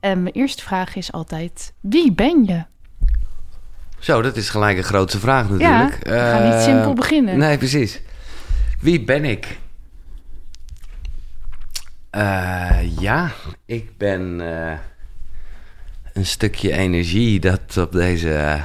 En mijn eerste vraag is altijd: wie ben je? Zo, dat is gelijk een grootste vraag natuurlijk. Ja, we gaan niet Eh, simpel beginnen. Nee, precies. Wie ben ik? Eh, ja, ik ben eh, een stukje energie dat op deze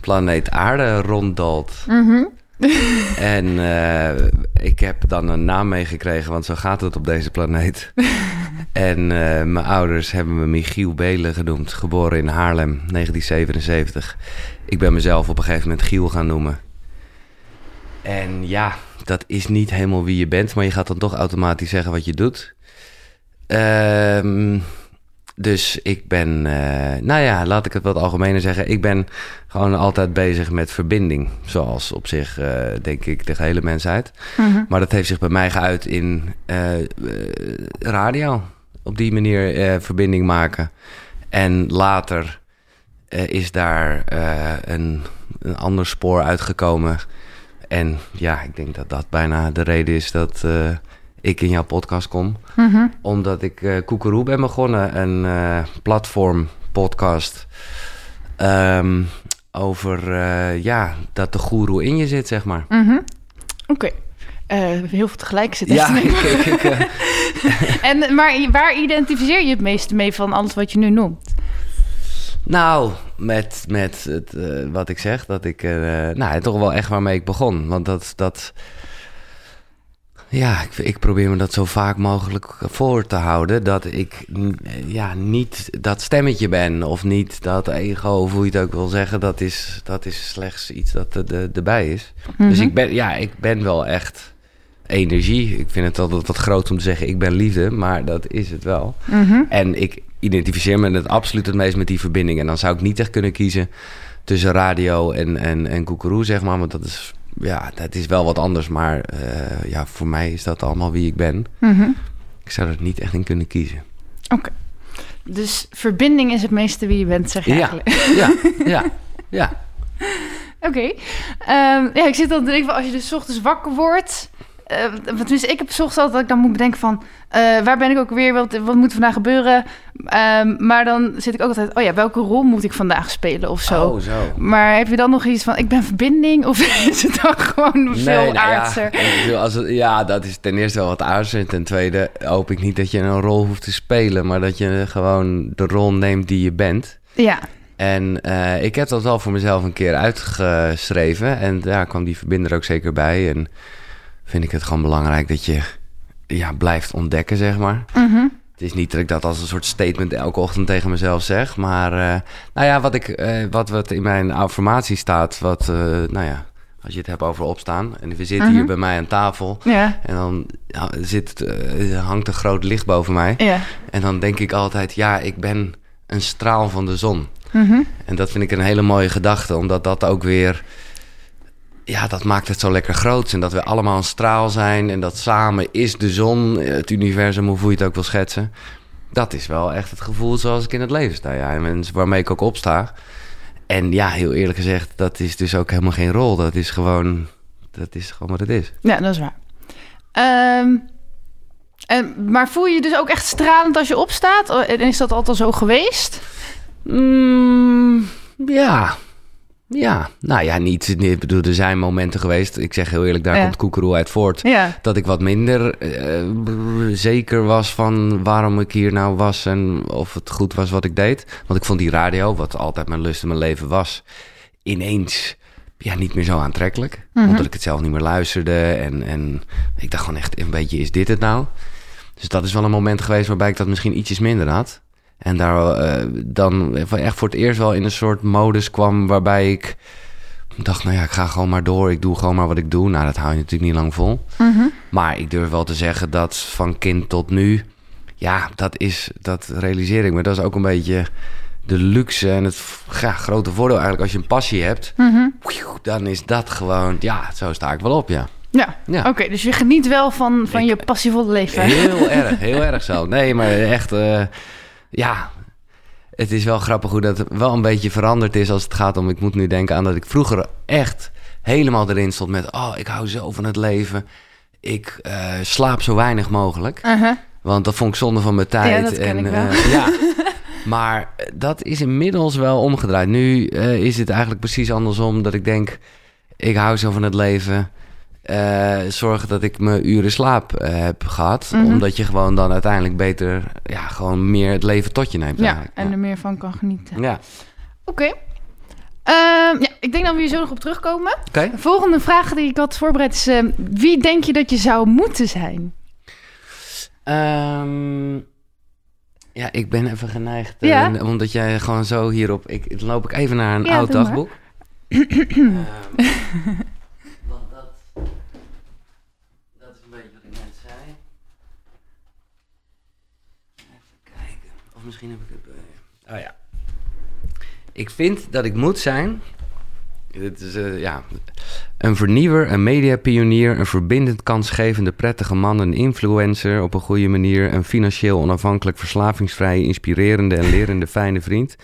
planeet aarde ronddalt. Mhm. En eh, ik heb dan een naam meegekregen, want zo gaat het op deze planeet. en eh, mijn ouders hebben me Michiel Belen genoemd, geboren in Haarlem, 1977. Ik ben mezelf op een gegeven moment Giel gaan noemen. En ja, dat is niet helemaal wie je bent, maar je gaat dan toch automatisch zeggen wat je doet. Ehm, dus ik ben, eh, nou ja, laat ik het wat algemener zeggen. Ik ben gewoon altijd bezig met verbinding. Zoals op zich, eh, denk ik, de gehele mensheid. Mhm. Maar dat heeft zich bij mij geuit in eh, radio. Op die manier verbinding maken. En later is daar een, een ander spoor uitgekomen. En ja, ik denk dat dat bijna de reden is dat ik in jouw podcast kom Mhm. omdat ik eh Koekeroe ben begonnen, een eh, platform podcast ehm, over eh, ja, dat de goeroe in je zit, zeg maar. Mhm. Oké. Heel veel tegelijk zitten. Ja, ik, ik, ik, En, maar waar identificeer je het meeste mee van alles wat je nu noemt? nou, met, met het, wat ik zeg, dat ik, nou, toch wel echt waarmee ik begon. Want dat, dat ja, ik, ik probeer me dat zo vaak mogelijk voor te houden. Dat ik mm, ja, niet dat stemmetje ben of niet dat ego, of hoe je het ook wil zeggen. Dat is, dat is slechts iets dat er, er- erbij is. Dus Mhm. ik ben, ja, ik ben wel echt energie. Ik vind het altijd wat groot om te zeggen, ik ben liefde, maar dat is het wel. Mhm. En ik identificeer me het absoluut het meest met die verbinding. En dan zou ik niet echt kunnen kiezen tussen radio en, en, en koekeroe, zeg maar. Want dat is, ja, dat is wel wat anders. Maar eh, ja, voor mij is dat allemaal wie ik ben. Mhm. Ik zou er niet echt in kunnen kiezen. Oké. Dus verbinding is het meeste wie je bent, zeg je Ja. eigenlijk. Ja, ja, ja. Oké. Ehm, ja, ik zit dan te denken van als je dus 's ochtends wakker wordt. Want tenminste, ik heb ochtends altijd dat ik dan moet bedenken van eh, waar ben ik ook weer, wat, wat moet vandaag gebeuren. Ehm, maar dan zit ik ook altijd, oh ja, welke rol moet ik vandaag spelen of zo. Oh, zo. Maar heb je dan nog iets van, ik ben verbinding? Of is het dan gewoon veel nou ja, aardser? bedoel, als het, ja, dat is ten eerste wel wat aardser. En ten tweede hoop ik niet dat je een rol hoeft te spelen, maar dat je gewoon de rol neemt die je bent. Ja. En eh, ik heb dat wel voor mezelf een keer uitgeschreven. En daar kwam die verbinder ook zeker bij. En vind ik het gewoon belangrijk dat je ja, blijft ontdekken, zeg maar. Mhm. Het is niet dat ik dat als een soort statement elke ochtend tegen mezelf zeg. Maar eh, nou ja, wat, ik, eh, wat, wat in mijn affirmatie staat, wat, eh, nou ja, als je het hebt over opstaan. En we zitten Mhm. hier bij mij aan tafel. Ja. En dan ja, zit, hangt een groot licht boven mij. Ja. En dan denk ik altijd, ja, ik ben een straal van de zon. Mhm. En dat vind ik een hele mooie gedachte, omdat dat ook weer... Ja, dat maakt het zo lekker groot. En dat we allemaal een straal zijn. En dat samen is de zon, het universum, hoe voel je het ook wil schetsen. Dat is wel echt het gevoel zoals ik in het leven sta. Ja. En waarmee ik ook opsta. En ja, heel eerlijk gezegd, dat is dus ook helemaal geen rol. Dat is gewoon, dat is gewoon wat het is. Ja, dat is waar. Ehm, en, maar voel je je dus ook echt stralend als je opstaat? En is dat altijd zo geweest? Mm, ja. Ja, nou ja, niet. Ik bedoel, er zijn momenten geweest. Ik zeg heel eerlijk, daar Ja. komt Koekeroe uit voort. Ja. Dat ik wat minder eh, zeker was van waarom ik hier nou was en of het goed was wat ik deed. Want ik vond die radio, wat altijd mijn lust in mijn leven was, ineens ja, niet meer zo aantrekkelijk. Mhm. Omdat ik het zelf niet meer luisterde. En, en ik dacht gewoon echt een beetje, is dit het nou? Dus dat is wel een moment geweest waarbij ik dat misschien ietsjes minder had. En daar eh, dan echt voor het eerst wel in een soort modus kwam waarbij ik dacht, nou ja, ik ga gewoon maar door. Ik doe gewoon maar wat ik doe. Nou, dat hou je natuurlijk niet lang vol. Mhm. Maar ik durf wel te zeggen dat van kind tot nu Ja, dat is, dat realiseer ik me. Dat is ook een beetje de luxe en het ja, grote voordeel eigenlijk. Als je een passie hebt, Mhm. dan is dat gewoon, ja, zo sta ik wel op, ja. Ja, Ja. oké. dus je geniet wel van, van Ik- je passievolle leven. Heel erg, heel erg zo. Nee, maar echt, eh, ja. Het is wel grappig hoe dat wel een beetje veranderd is als het gaat om... Ik moet nu denken aan dat ik vroeger echt helemaal erin stond met... Oh, ik hou zo van het leven. Ik eh, slaap zo weinig mogelijk. Uh-huh. Want dat vond ik zonde van mijn tijd. dat ken en, eh, ja. Maar eh, dat is inmiddels wel omgedraaid. Nu eh, is het eigenlijk precies andersom. Dat ik denk, ik hou zo van het leven. Eh, zorg dat ik mijn uren slaap eh, heb gehad. Mhm. Omdat je gewoon dan uiteindelijk beter... Ja, gewoon meer het leven tot je neemt Ja, eigenlijk. en er meer van kan genieten. Ja, Oké. Ehm, ja, ik denk dat we hier zo nog op terugkomen. oké. De volgende vraag die ik had voorbereid is... ehm, wie denk je dat je zou moeten zijn? Ehm, ja, ik ben even geneigd. eh, Ja? omdat jij gewoon zo hierop... Ik, dan loop ik even naar een Ja, oud dagboek. Ehm, want dat... Dat is een beetje wat ik net zei. Even kijken. Of misschien heb ik het... bij- Oh ja. Ik vind dat ik moet zijn... Dit is, eh, ja, een vernieuwer, een mediapionier, een verbindend kansgevende prettige man, een influencer op een goede manier, een financieel onafhankelijk, verslavingsvrije, inspirerende en lerende fijne vriend.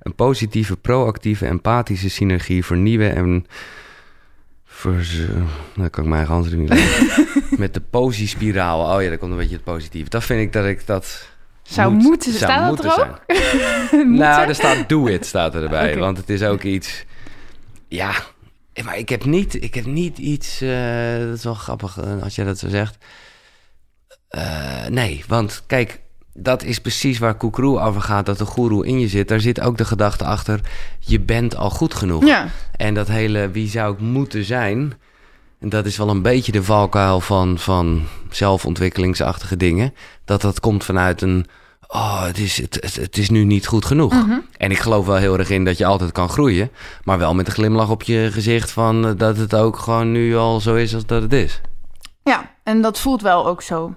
Een positieve, proactieve, empathische synergie, vernieuwen en... Vers... Dat kan ik mijn eigen handen niet. Met de posi-spiraal. Oh ja, daar komt een beetje het positieve. Dat vind ik dat ik dat... Zou moet- moeten- zou staat dat er ook? nou, er staat do it staat erbij. Want het is ook iets... Ja, maar ik heb niet, ik heb niet iets... eh, dat is wel grappig eh, als jij dat zo zegt. Eh, nee, want kijk, dat is precies waar Koekroe over gaat... dat de goeroe in je zit. Daar zit ook de gedachte achter... je bent al goed genoeg. Ja, En dat hele wie zou ik moeten zijn... En dat is wel een beetje de valkuil van, van zelfontwikkelingsachtige dingen. Dat dat komt vanuit een... Oh, het is, het, het, het is nu niet goed genoeg. Mhm. En ik geloof wel heel erg in dat je altijd kan groeien. Maar wel met een glimlach op je gezicht van... eh, dat het ook gewoon nu al zo is als dat het is. ja, en dat voelt wel ook zo.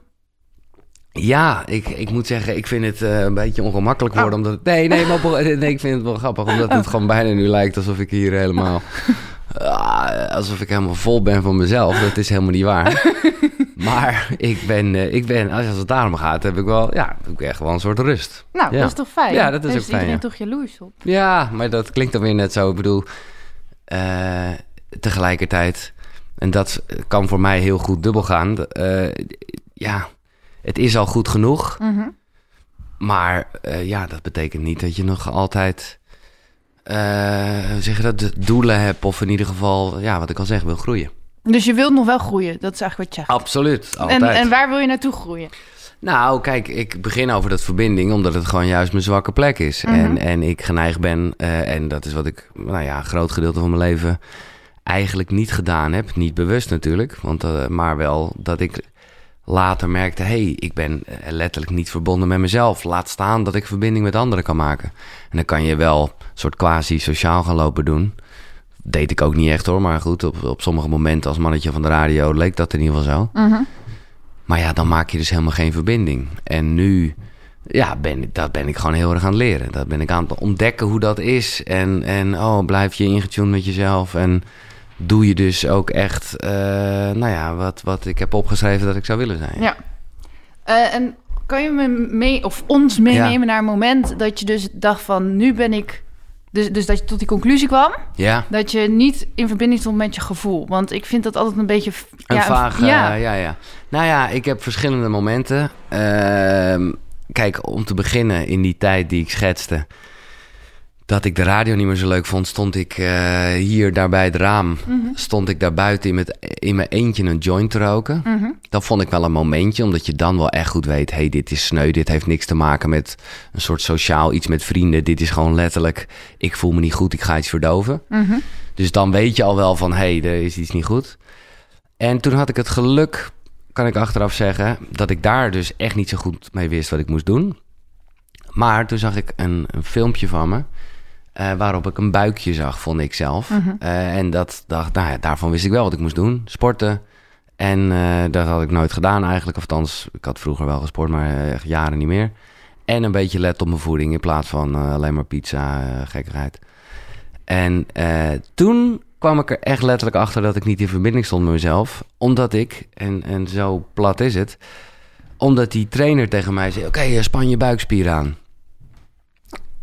Ja, ik, ik moet zeggen, ik vind het eh, een beetje ongemakkelijk worden. Oh. Omdat het- nee, nee, maar nee, ik vind het wel grappig. Omdat het gewoon bijna nu lijkt alsof ik hier helemaal... ah, alsof ik helemaal vol ben van mezelf. Dat is helemaal niet waar. maar ik ben, eh, ik ben, als het daarom gaat, heb ik wel... Ja, heb ik echt wel een soort rust. Nou, Ja. dat is toch fijn? Ja, dat is ook fijn, iedereen ja. toch jaloers op? Ja, maar dat klinkt dan weer net zo. Ik bedoel, eh, tegelijkertijd... En dat kan voor mij heel goed dubbel gaan. eh, ja, het is al goed genoeg. Mhm. Maar ja, dat betekent niet dat je nog altijd... eh, hoe zeg je dat? de Doelen hebt of in ieder geval, ja, wat ik al zeg, wil groeien. Dus je wilt nog wel groeien, dat is eigenlijk wat je zegt. Absoluut, altijd. En, en waar wil je naartoe groeien? Nou, kijk, ik begin over dat verbinding omdat het gewoon juist mijn zwakke plek is. Mhm. en, en ik geneigd ben, eh, en dat is wat ik, nou ja, een groot gedeelte van mijn leven eigenlijk niet gedaan heb. Niet bewust natuurlijk, want, eh, maar wel dat ik later merkte... hé, hey, ik ben eh, letterlijk niet verbonden met mezelf. Laat staan dat ik verbinding met anderen kan maken. En dan kan je wel een soort quasi-sociaal gaan lopen doen. Deed ik ook niet echt hoor, maar goed, op, op sommige momenten als mannetje van de radio leek dat in ieder geval zo. Mhm. Maar ja, dan maak je dus helemaal geen verbinding. En nu, ja, ben, dat ben ik gewoon heel erg aan het leren. Dat ben ik aan het ontdekken hoe dat is. En, en oh, blijf je ingetuned met jezelf. En doe je dus ook echt, eh, nou ja, wat, wat ik heb opgeschreven dat ik zou willen zijn. Ja. Eh, en kan je me mee, of ons meenemen naar een moment dat je dus dacht van nu ben ik. Dus, dus dat je tot die conclusie kwam Ja, dat je niet in verbinding stond met je gevoel. Want ik vind dat altijd een beetje. een ja, vaag, ja. ja. ja, ja. Nou ja, ik heb verschillende momenten. Ehm, kijk, om te beginnen in die tijd die ik schetste... dat ik de radio niet meer zo leuk vond... stond ik eh, hier daar bij het raam... Mhm. stond ik daar buiten in, met, in mijn eentje een joint te roken. Mhm. Dat vond ik wel een momentje, omdat je dan wel echt goed weet... hey, dit is sneu, dit heeft niks te maken met een soort sociaal iets met vrienden. Dit is gewoon letterlijk, ik voel me niet goed, ik ga iets verdoven. Mhm. Dus dan weet je al wel van, hé, hey, er is iets niet goed. En toen had ik het geluk, kan ik achteraf zeggen... dat ik daar dus echt niet zo goed mee wist wat ik moest doen. Maar toen zag ik een, een filmpje van me... eh, waarop ik een buikje zag, vond ik zelf. Mhm. Eh, en dat dacht, nou ja, daarvan wist ik wel wat ik moest doen. Sporten En eh, dat had ik nooit gedaan eigenlijk. Of althans, ik had vroeger wel gesport, maar echt jaren niet meer. En een beetje let op mijn voeding in plaats van alleen maar pizza, gekkigheid. En toen kwam ik er echt letterlijk achter dat ik niet in verbinding stond met mezelf. Omdat ik, en, en zo plat is het, omdat die trainer tegen mij zei: Oké, span je buikspier aan.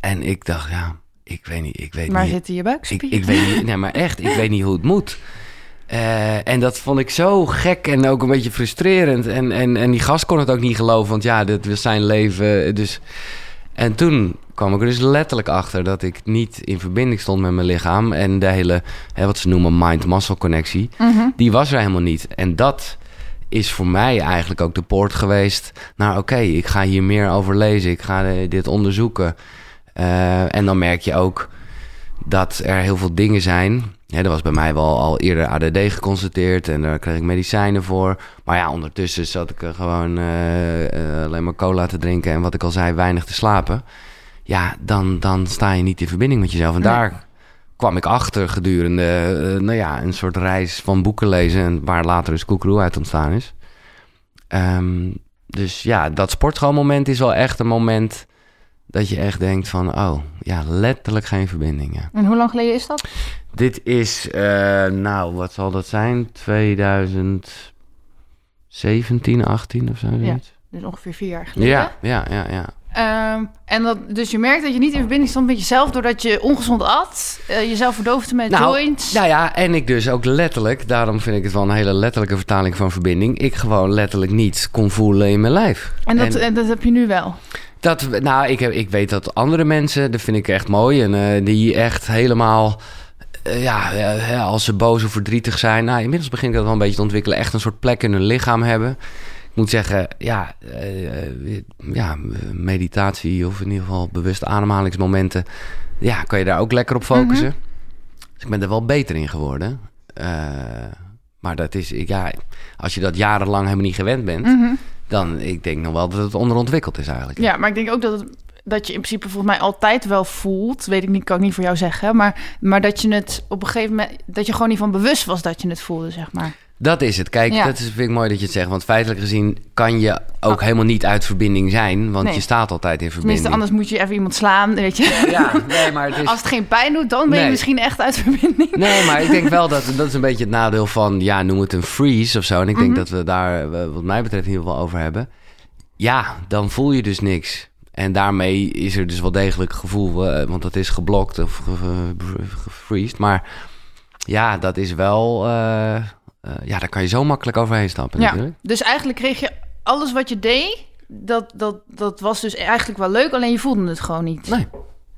En ik dacht, ja, ik weet niet, ik weet Maar niet. zitten je Ik, buikspieren? ik weet niet, nee, maar echt, ik weet niet hoe het moet. Eh, en dat vond ik zo gek en ook een beetje frustrerend. En, en, en die gast kon het ook niet geloven, want ja, dit was zijn leven. Dus... En toen kwam ik er dus letterlijk achter dat ik niet in verbinding stond met mijn lichaam. En de hele, hè, wat ze noemen mind-muscle connectie, Mhm. die was er helemaal niet. En dat is voor mij eigenlijk ook de poort geweest naar... oké, ik ga hier meer over lezen, ik ga eh, dit onderzoeken. Eh, en dan merk je ook dat er heel veel dingen zijn. Hè, er was bij mij wel al eerder ADD geconstateerd en daar kreeg ik medicijnen voor. Maar ja, ondertussen zat ik gewoon eh, eh, alleen maar cola te drinken en wat ik al zei, weinig te slapen. Ja, dan, dan sta je niet in verbinding met jezelf. En Nee. daar kwam ik achter gedurende nou ja, een soort reis van boeken lezen... En waar later dus Koekeroe uit ontstaan is. Ehm, dus ja, dat sportschoolmoment is wel echt een moment dat je echt denkt van... oh, ja, letterlijk geen verbinding. Ja. En hoe lang geleden is dat? Dit is, eh, nou, wat zal dat zijn? 2017, 18 of zo. zoiets. Dus ongeveer vier jaar geleden. Ja, ja, ja, ja. Ehm, en dat, dus je merkt dat je niet in verbinding stond met jezelf... doordat je ongezond at, eh, jezelf verdoofde met Nou, joints. Nou ja, en ik dus ook letterlijk, daarom vind ik het wel een hele letterlijke vertaling van verbinding. Ik gewoon letterlijk niet kon voelen in mijn lijf. en, dat, en dat heb je nu wel. Dat, nou, ik, heb, ik weet dat andere mensen, dat vind ik echt mooi. En eh, die echt helemaal, eh, ja, eh, als ze boos of verdrietig zijn. Nou, inmiddels begin ik dat wel een beetje te ontwikkelen. Echt een soort plek in hun lichaam hebben. Ik moet zeggen, ja, eh, eh, ja, meditatie of in ieder geval bewuste ademhalingsmomenten. Ja, kan je daar ook lekker op focussen. Dus ik ben er wel beter in geworden. Eh, maar dat is, ja, als je dat jarenlang helemaal niet gewend bent, Mhm. dan ik denk nog wel dat het onderontwikkeld is eigenlijk. Ja, maar ik denk ook dat, het, dat je in principe volgens mij altijd wel voelt. Weet ik niet, kan ik niet voor jou zeggen. Maar, maar dat je het op een gegeven moment... dat je gewoon niet van bewust was dat je het voelde, zeg maar. Dat is het. Kijk, Ja. dat is, vind ik mooi dat je het zegt. Want feitelijk gezien kan je ook helemaal niet uit verbinding zijn. Want Nee. je staat altijd in verbinding. Tenminste, anders moet je even iemand slaan, weet je. Ja, nee, maar het is... Als het geen pijn doet, dan ben je Nee. misschien echt uit verbinding. Nee, maar ik denk wel dat dat is een beetje het nadeel van, ja, noem het een freeze of zo. En ik denk Mhm. dat we daar, eh, wat mij betreft, in ieder geval over hebben. Ja, dan voel je dus niks. En daarmee is er dus wel degelijk gevoel, eh, want dat is geblokt of ge- ge- gefreezed. Maar ja, dat is wel, eh, ja, daar kan je zo makkelijk overheen stappen Ja, natuurlijk. dus eigenlijk kreeg je alles wat je deed... Dat, dat, dat was dus eigenlijk wel leuk, alleen je voelde het gewoon niet. Nee,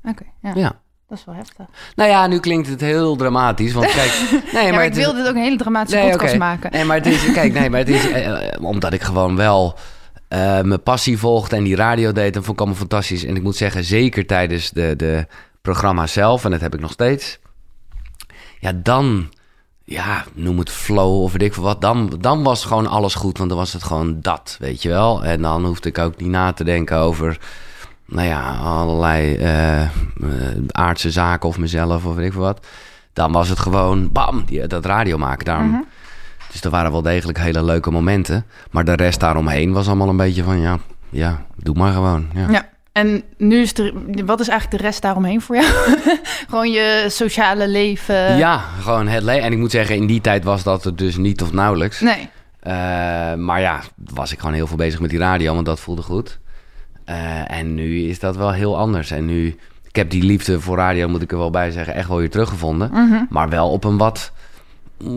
Oké, ja, ja. dat is wel heftig. Nou ja, nu klinkt het heel dramatisch. Want kijk, nee, ja, maar ik het is- wilde dit ook een hele dramatische Nee, podcast maken. Nee, maar het is, kijk, nee, maar het is eh, eh, omdat ik gewoon wel eh, mijn passie volgde en die radio deed. En vond ik allemaal fantastisch. En ik moet zeggen, zeker tijdens de, de programma's zelf, en dat heb ik nog steeds. Ja, dan, ja, noem het flow of weet ik veel wat. Dan, dan was gewoon alles goed, want dan was het gewoon dat, weet je wel. En dan hoefde ik ook niet na te denken over nou ja, allerlei eh, eh, aardse zaken of mezelf of weet ik veel wat. Dan was het gewoon, bam, die, dat radio maken. Daarom, Mhm. Dus er waren wel degelijk hele leuke momenten. Maar de rest daaromheen was allemaal een beetje van, ja, ja doe maar gewoon. Ja. Ja. En nu is er, wat is eigenlijk de rest daaromheen voor jou? Gewoon je sociale leven. Ja, gewoon het le- En ik moet zeggen, in die tijd was dat er dus niet of nauwelijks. Nee. Eh, maar ja, was ik gewoon heel veel bezig met die radio, want dat voelde goed. Eh, en nu is dat wel heel anders. En nu, ik heb die liefde voor radio, moet ik er wel bij zeggen, echt wel weer teruggevonden. Mhm. Maar wel op een wat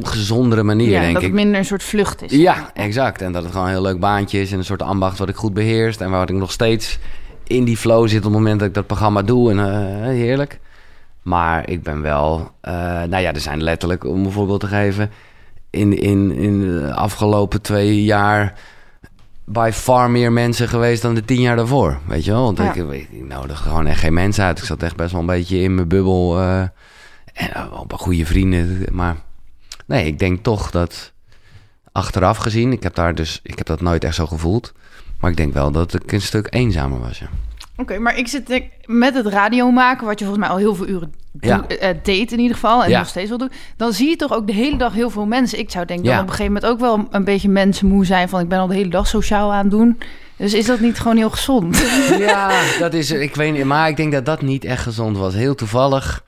gezondere manier, ja, denk dat ik. het minder een soort vlucht is. Ja, exact. En dat het gewoon een heel leuk baantje is en een soort ambacht wat ik goed beheerst. En waar ik nog steeds in die flow zit op het moment dat ik dat programma doe. En eh, heerlijk. Maar ik ben wel, eh, nou ja, er zijn letterlijk, om een voorbeeld te geven, in, in, in de afgelopen twee jaar bij far meer mensen geweest dan de tien jaar daarvoor. Weet je wel? Want Ja. ik, ik, nodig gewoon echt geen mensen uit. Ik zat echt best wel een beetje in mijn bubbel. eh, en uh, op een goede vrienden. Maar nee, ik denk toch dat achteraf gezien, ik heb daar dus, ik heb dat nooit echt zo gevoeld. Maar ik denk wel dat ik een stuk eenzamer was. Ja. Oké, maar ik zit denk, met het radio maken, wat je volgens mij al heel veel uren Ja. eh, deed in ieder geval, en Ja. nog steeds wel doet, dan zie je toch ook de hele dag heel veel mensen. Ik zou denk Ja. dan op een gegeven moment ook wel een beetje mensenmoe zijn van ik ben al de hele dag sociaal aan het doen. Dus is dat niet gewoon heel gezond? Ja, dat is, ik weet niet, maar ik denk dat dat niet echt gezond was. Heel toevallig.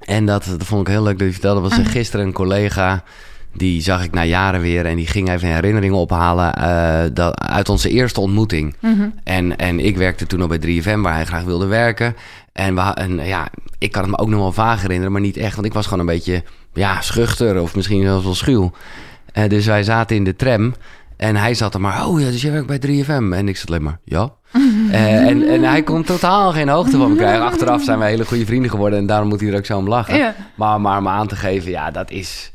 En dat, dat vond ik heel leuk dat je vertelde. Was er gisteren een collega, die zag ik na jaren weer. En die ging even herinneringen ophalen eh, dat, uit onze eerste ontmoeting. Mhm. En, en ik werkte toen nog bij 3FM, waar hij graag wilde werken. En, we, en ja, ik kan het me ook nog wel vaag herinneren, maar niet echt. Want ik was gewoon een beetje ja, schuchter of misschien zelfs wel schuw. Eh, dus wij zaten in de tram en hij zat er maar... Oh ja, dus jij werkt bij 3FM? En ik zat alleen maar, ja. Eh, en, en hij kon totaal geen hoogte van me krijgen. Achteraf zijn we hele goede vrienden geworden en daarom moet hij er ook zo om lachen. Ja. Maar, maar om aan te geven, ja, dat is...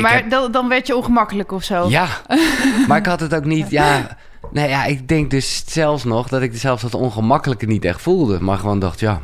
maar heb- dan, dan werd je ongemakkelijk of zo. ja, maar ik had het ook niet. Ja, nee, ja, ik denk dus zelfs nog dat ik zelfs dat ongemakkelijke niet echt voelde. Maar gewoon dacht, ja,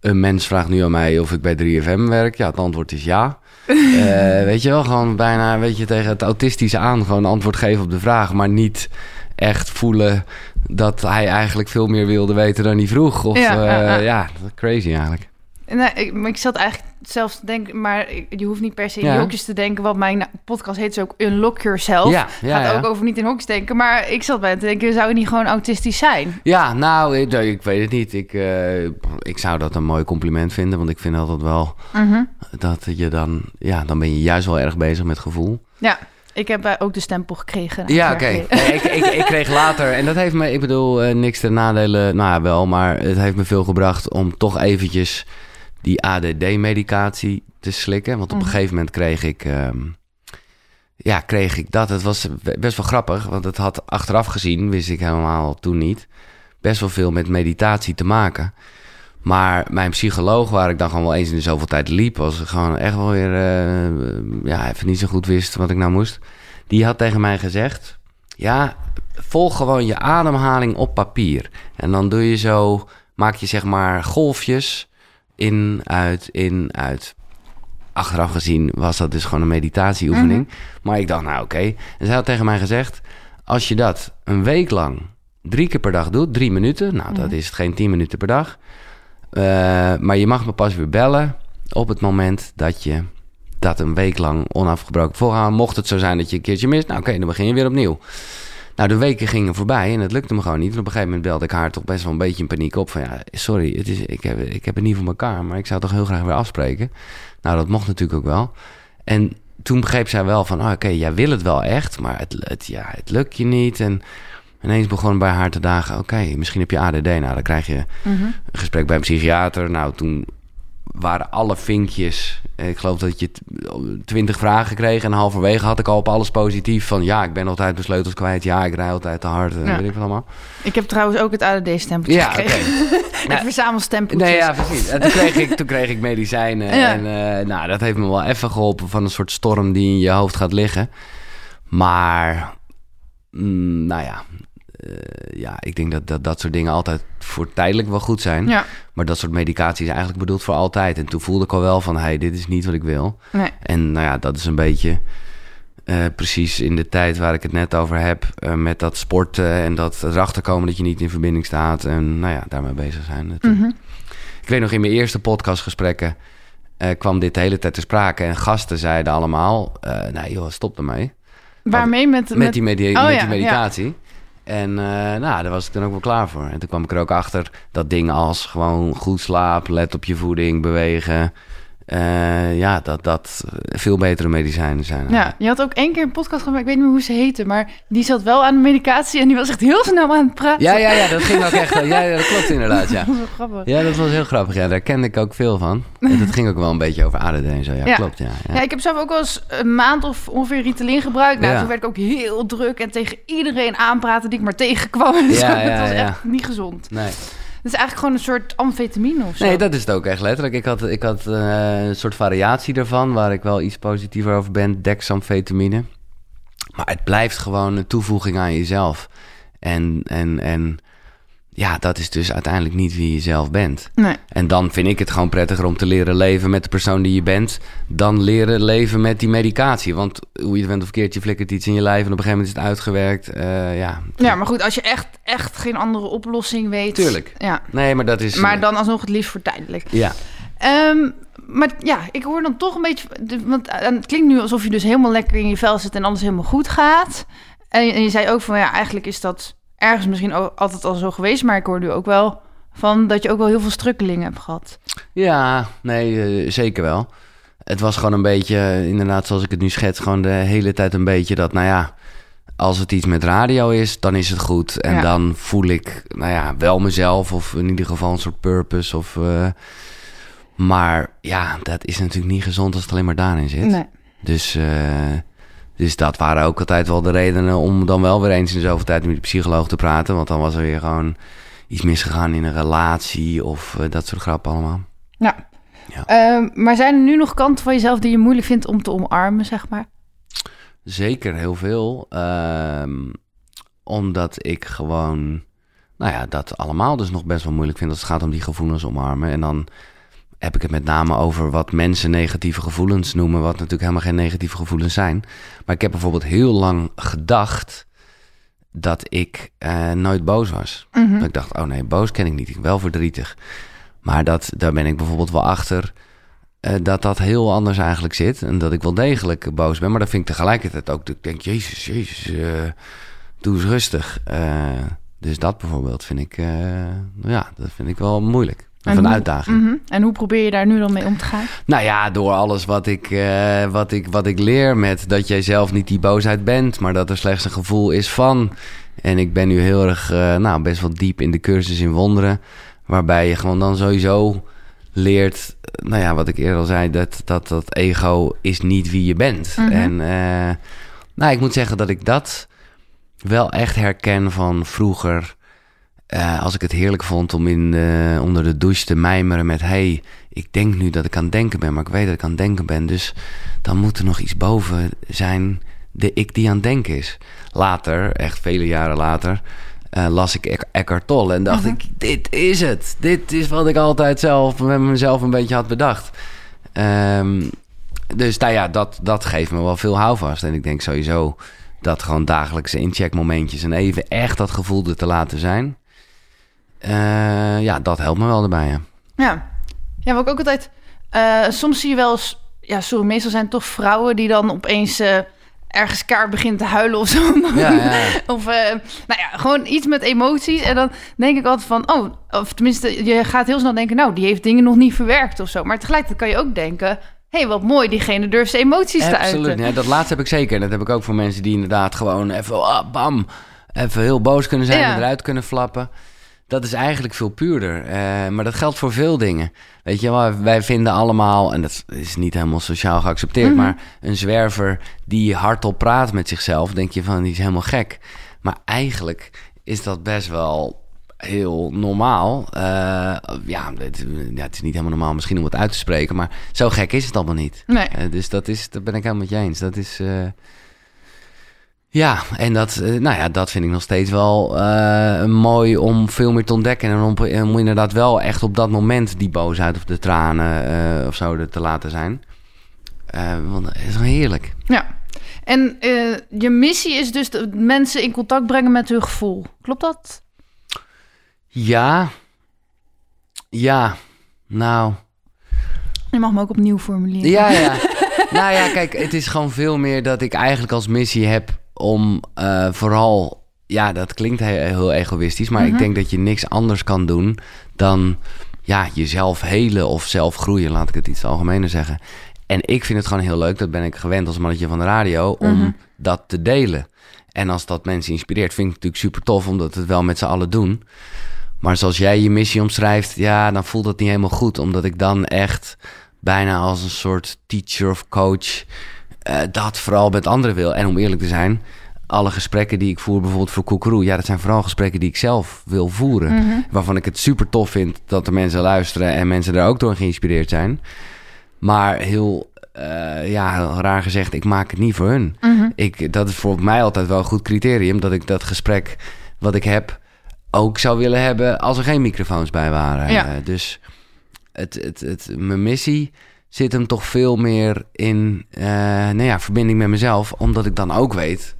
een mens vraagt nu aan mij of ik bij 3FM werk. Ja, het antwoord is ja. Eh, weet je wel, gewoon bijna weet je, tegen het autistische aan gewoon antwoord geven op de vraag. Maar niet echt voelen dat hij eigenlijk veel meer wilde weten dan hij vroeg. Of Ja, ja. ja crazy eigenlijk. Nee, ik, maar ik zat eigenlijk zelfs te denken, maar ik- je hoeft niet per se in Ja. hokjes te denken. Want mijn podcast heet dus ook Unlock Yourself. Ja, ja, Gaat ja. ook over niet in hokjes denken. Maar ik zat bij te denken, zou je niet gewoon autistisch zijn? Ja, nou, ik, ik weet het niet. Ik, eh, ik zou dat een mooi compliment vinden, want ik vind altijd wel dat je dan, ja, dan ben je juist wel erg bezig met gevoel. Ja, ik heb eh, ook de stempel gekregen. Ja, oké. Nee, ik, ik, ik kreeg later, en dat heeft me, ik bedoel, eh, niks ten nadelen, nou ja, wel, maar het heeft me veel gebracht om toch eventjes die ADD-medicatie te slikken. Want op een gegeven moment kreeg ik, ehm, ja, kreeg ik dat. Het was best wel grappig, want het had achteraf gezien, wist ik helemaal toen niet, best wel veel met meditatie te maken. Maar mijn psycholoog, waar ik dan gewoon wel eens in de zoveel tijd liep, was gewoon echt wel weer, eh, ja, even niet zo goed wist wat ik nou moest. Die had tegen mij gezegd: Ja, volg gewoon je ademhaling op papier. En dan doe je zo, maak je zeg maar golfjes in, uit, in, uit. Achteraf gezien was dat dus gewoon een meditatieoefening. Maar ik dacht, nou oké. En zij had tegen mij gezegd: Als je dat een week lang drie keer per dag doet, drie minuten, nou dat is het geen tien minuten per dag. Eh, maar je mag me pas weer bellen op het moment dat je dat een week lang onafgebroken volgaan. Mocht het zo zijn dat je een keertje mist, nou oké, dan begin je weer opnieuw. Nou, de weken gingen voorbij en het lukte me gewoon niet. En op een gegeven moment belde ik haar toch best wel een beetje in paniek op. Van ja, sorry, het is, ik, heb, ik heb het niet voor elkaar, maar ik zou toch heel graag weer afspreken. Nou, dat mocht natuurlijk ook wel. En toen begreep zij wel van, oh, oké, jij wil het wel echt, maar het, het, ja, het lukt je niet. En ineens begon bij haar te dagen, oké, misschien heb je ADD. Nou, dan krijg je Mhm. een gesprek bij een psychiater. Nou, toen waren alle vinkjes. eh, Ik geloof dat je twintig vragen kreeg. En halverwege had ik al op alles positief. Van ja, ik ben altijd mijn sleutels kwijt. Ja, ik rij altijd te hard. En Ja. weet ik wat allemaal. Ik heb trouwens ook het ADD-stempeltje Ja, gekregen. ik verzamel stempeltjes. Nee, ja, precies. En toen kreeg ik, toen kreeg ik medicijnen. Ja. En eh, nou, dat heeft me wel even geholpen van een soort storm die in je hoofd gaat liggen. Maar, mm, nou ja. eh, ja, ik denk dat, dat dat soort dingen altijd voor tijdelijk wel goed zijn. Ja, Maar dat soort medicatie is eigenlijk bedoeld voor altijd. En toen voelde ik al wel van, hey, dit is niet wat ik wil. nee. En nou ja, dat is een beetje eh, precies in de tijd waar ik het net over heb. eh, met dat sporten en dat erachter komen dat je niet in verbinding staat. En nou ja, daarmee bezig zijn. Mhm. Ik weet nog, in mijn eerste podcastgesprekken eh, kwam dit de hele tijd te sprake. En gasten zeiden allemaal, nee joh, stop ermee. Waarmee? Met, Met die, medi- Oh, met ja, die meditatie. En eh, nou, daar was ik dan ook wel klaar voor. En toen kwam ik er ook achter dat dingen als gewoon goed slapen, let op je voeding, bewegen. Eh, ja, dat dat veel betere medicijnen zijn. Ja, je had ook één keer een podcast maar ik weet niet meer hoe ze heette. Maar die zat wel aan de medicatie en die was echt heel snel aan het praten. ja, ja, ja, dat ging ook echt. Ja, ja, dat klopt inderdaad, ja. Dat was grappig. Ja, dat was heel grappig. Ja, daar kende ik ook veel van. En dat ging ook wel een beetje over ADD en zo. Ja, Ja. klopt. Ja, ja. Ja, ik heb zelf ook wel eens een maand of ongeveer Ritalin gebruikt. Nou, toen werd ik ook heel druk en tegen iedereen aanpraten die ik maar tegenkwam. Ja, Het ja, was echt niet gezond. Nee. Is eigenlijk gewoon een soort amfetamine of zo. nee, dat is het ook echt letterlijk. Ik had, ik had eh, een soort variatie daarvan, waar ik wel iets positiever over ben. Dexamfetamine. Maar het blijft gewoon een toevoeging aan jezelf. En, en, en ja, dat is dus uiteindelijk niet wie je zelf bent. Nee. En dan vind ik het gewoon prettiger om te leren leven met de persoon die je bent, dan leren leven met die medicatie. Want hoe je het bent of verkeerd, je flikkert iets in je lijf en op een gegeven moment is het uitgewerkt. Eh, ja. Ja, maar goed, als je echt, echt geen andere oplossing weet. Tuurlijk. Ja. Nee, maar dat is. Maar eh, dan alsnog het liefst voor tijdelijk. Ja. Ehm, maar ja, ik hoor dan toch een beetje... Want eh, het klinkt nu alsof je dus helemaal lekker in je vel zit... en alles helemaal goed gaat. En, en je zei ook van, ja, eigenlijk is dat ergens misschien ook altijd al zo geweest... maar ik hoor nu ook wel van dat je ook wel heel veel strukkelingen hebt gehad. Ja, nee, eh, zeker wel. Het was gewoon een beetje, eh, inderdaad, zoals ik het nu schets, gewoon de hele tijd een beetje dat, nou ja, als het iets met radio is, dan is het goed. En Ja. dan voel ik, nou ja, wel mezelf of in ieder geval een soort purpose. Of, eh, maar ja, dat is natuurlijk niet gezond als het alleen maar daarin zit. Nee. Dus, eh, dus dat waren ook altijd wel de redenen om dan wel weer eens in zoveel tijd met de psycholoog te praten. Want dan was er weer gewoon iets misgegaan in een relatie of eh, dat soort grappen allemaal. Ja. Ja. Ehm, maar zijn er nu nog kanten van jezelf die je moeilijk vindt om te omarmen, zeg maar? Zeker heel veel. Ehm, omdat ik gewoon, nou ja, dat allemaal dus nog best wel moeilijk vind als het gaat om die gevoelens omarmen. En dan heb ik het met name over wat mensen negatieve gevoelens noemen, wat natuurlijk helemaal geen negatieve gevoelens zijn. Maar ik heb bijvoorbeeld heel lang gedacht dat ik eh, nooit boos was. Mhm. Dat ik dacht, oh nee, boos ken ik niet. Ik ben wel verdrietig. Maar dat, daar ben ik bijvoorbeeld wel achter eh, dat dat heel anders eigenlijk zit. En dat ik wel degelijk boos ben. Maar dat vind ik tegelijkertijd ook, dat ik denk, jezus, jezus, eh, doe eens rustig. Dus dat bijvoorbeeld vind ik, ja, dat vind ik wel moeilijk. Of En een hoe- uitdaging. Mhm. En hoe probeer je daar nu dan mee om te gaan? Nou ja, door alles wat ik, eh, wat, ik, wat ik leer met dat jij zelf niet die boosheid bent, maar dat er slechts een gevoel is van. En ik ben nu heel erg, eh, nou, best wel diep in de cursus in wonderen, waarbij je gewoon dan sowieso leert, eh, nou ja, wat ik eerder al zei, dat dat, dat ego is niet wie je bent. Mhm. En nou, ik moet zeggen dat ik dat wel echt herken van vroeger. Eh, als ik het heerlijk vond om in de, onder de douche te mijmeren met... hey, ik denk nu dat ik aan het denken ben, maar ik weet dat ik aan het denken ben. Dus dan moet er nog iets boven zijn, de ik die aan het denken is. Later, echt vele jaren later, eh, las ik Eck- Eckhart Tolle en dacht Mhm. ik... dit is het. Dit is wat ik altijd zelf met mezelf een beetje had bedacht. Ehm, dus nou ja, dat, dat geeft me wel veel houvast. En ik denk sowieso dat gewoon dagelijkse incheckmomentjes... en even echt dat gevoel er te laten zijn... Eh, ja, dat helpt me wel erbij. Ja. Ja, ja wat ik ook altijd... eh, soms zie je wel eens... Ja, sorry, meestal zijn het toch vrouwen die dan opeens... eh, ergens kaart begint te huilen of zo. Ja, ja. Of, nou ja, gewoon iets met emoties. En dan denk ik altijd van... Oh, of tenminste, je gaat heel snel denken... Nou, die heeft dingen nog niet verwerkt of zo. Maar tegelijkertijd kan je ook denken... Hé, hey, wat mooi, diegene durft zijn emoties te Absoluut. uiten. Ja, dat laatste heb ik zeker. En dat heb ik ook voor mensen die inderdaad gewoon even, ah, bam, even heel boos kunnen zijn Ja. en eruit kunnen flappen. Dat is eigenlijk veel puurder. Eh, maar dat geldt voor veel dingen. Weet je wel, wij vinden allemaal, en dat is niet helemaal sociaal geaccepteerd, Mhm. maar een zwerver die hardop praat met zichzelf, denk je van, die is helemaal gek. Maar eigenlijk is dat best wel heel normaal. Eh, ja, het, ja, het is niet helemaal normaal misschien om het uit te spreken, maar zo gek is het allemaal niet. Nee. Eh, dus dat is, dat ben ik helemaal met je eens. Dat is. Eh, ja, en dat, eh, nou ja, dat vind ik nog steeds wel eh, mooi om veel meer te ontdekken. En om, om inderdaad wel echt op dat moment die boosheid of de tranen eh, of zo te laten zijn. Eh, want het is wel heerlijk. Ja. En eh, je missie is dus de mensen in contact brengen met hun gevoel. Klopt dat? Ja. Ja. Nou. Je mag me ook opnieuw formuleren. Ja, ja. nou ja, kijk, het is gewoon veel meer dat ik eigenlijk als missie heb om eh, vooral... Ja, dat klinkt he- heel egoïstisch, maar Mhm. ik denk dat je niks anders kan doen dan ja, jezelf helen of zelf groeien, laat ik het iets algemener zeggen. En ik vind het gewoon heel leuk, dat ben ik gewend als mannetje van de radio, om Mhm. dat te delen. En als dat mensen inspireert, vind ik het natuurlijk super tof, omdat we het wel met z'n allen doen. Maar zoals jij je missie omschrijft, ja, dan voelt dat niet helemaal goed. Omdat ik dan echt bijna als een soort teacher of coach eh, dat vooral met anderen wil. En om eerlijk te zijn, alle gesprekken die ik voer, bijvoorbeeld voor Koekeroe... ja, dat zijn vooral gesprekken die ik zelf wil voeren. Mhm. Waarvan ik het super tof vind dat de mensen luisteren... en mensen daar ook door geïnspireerd zijn. Maar heel, eh, ja, raar gezegd, ik maak het niet voor hun. Mhm. Ik, dat is voor mij altijd wel een goed criterium. Dat ik dat gesprek wat ik heb ook zou willen hebben als er geen microfoons bij waren. Ja. Eh, dus het, het, het, mijn missie zit hem toch veel meer in eh, nou ja, verbinding met mezelf. Omdat ik dan ook weet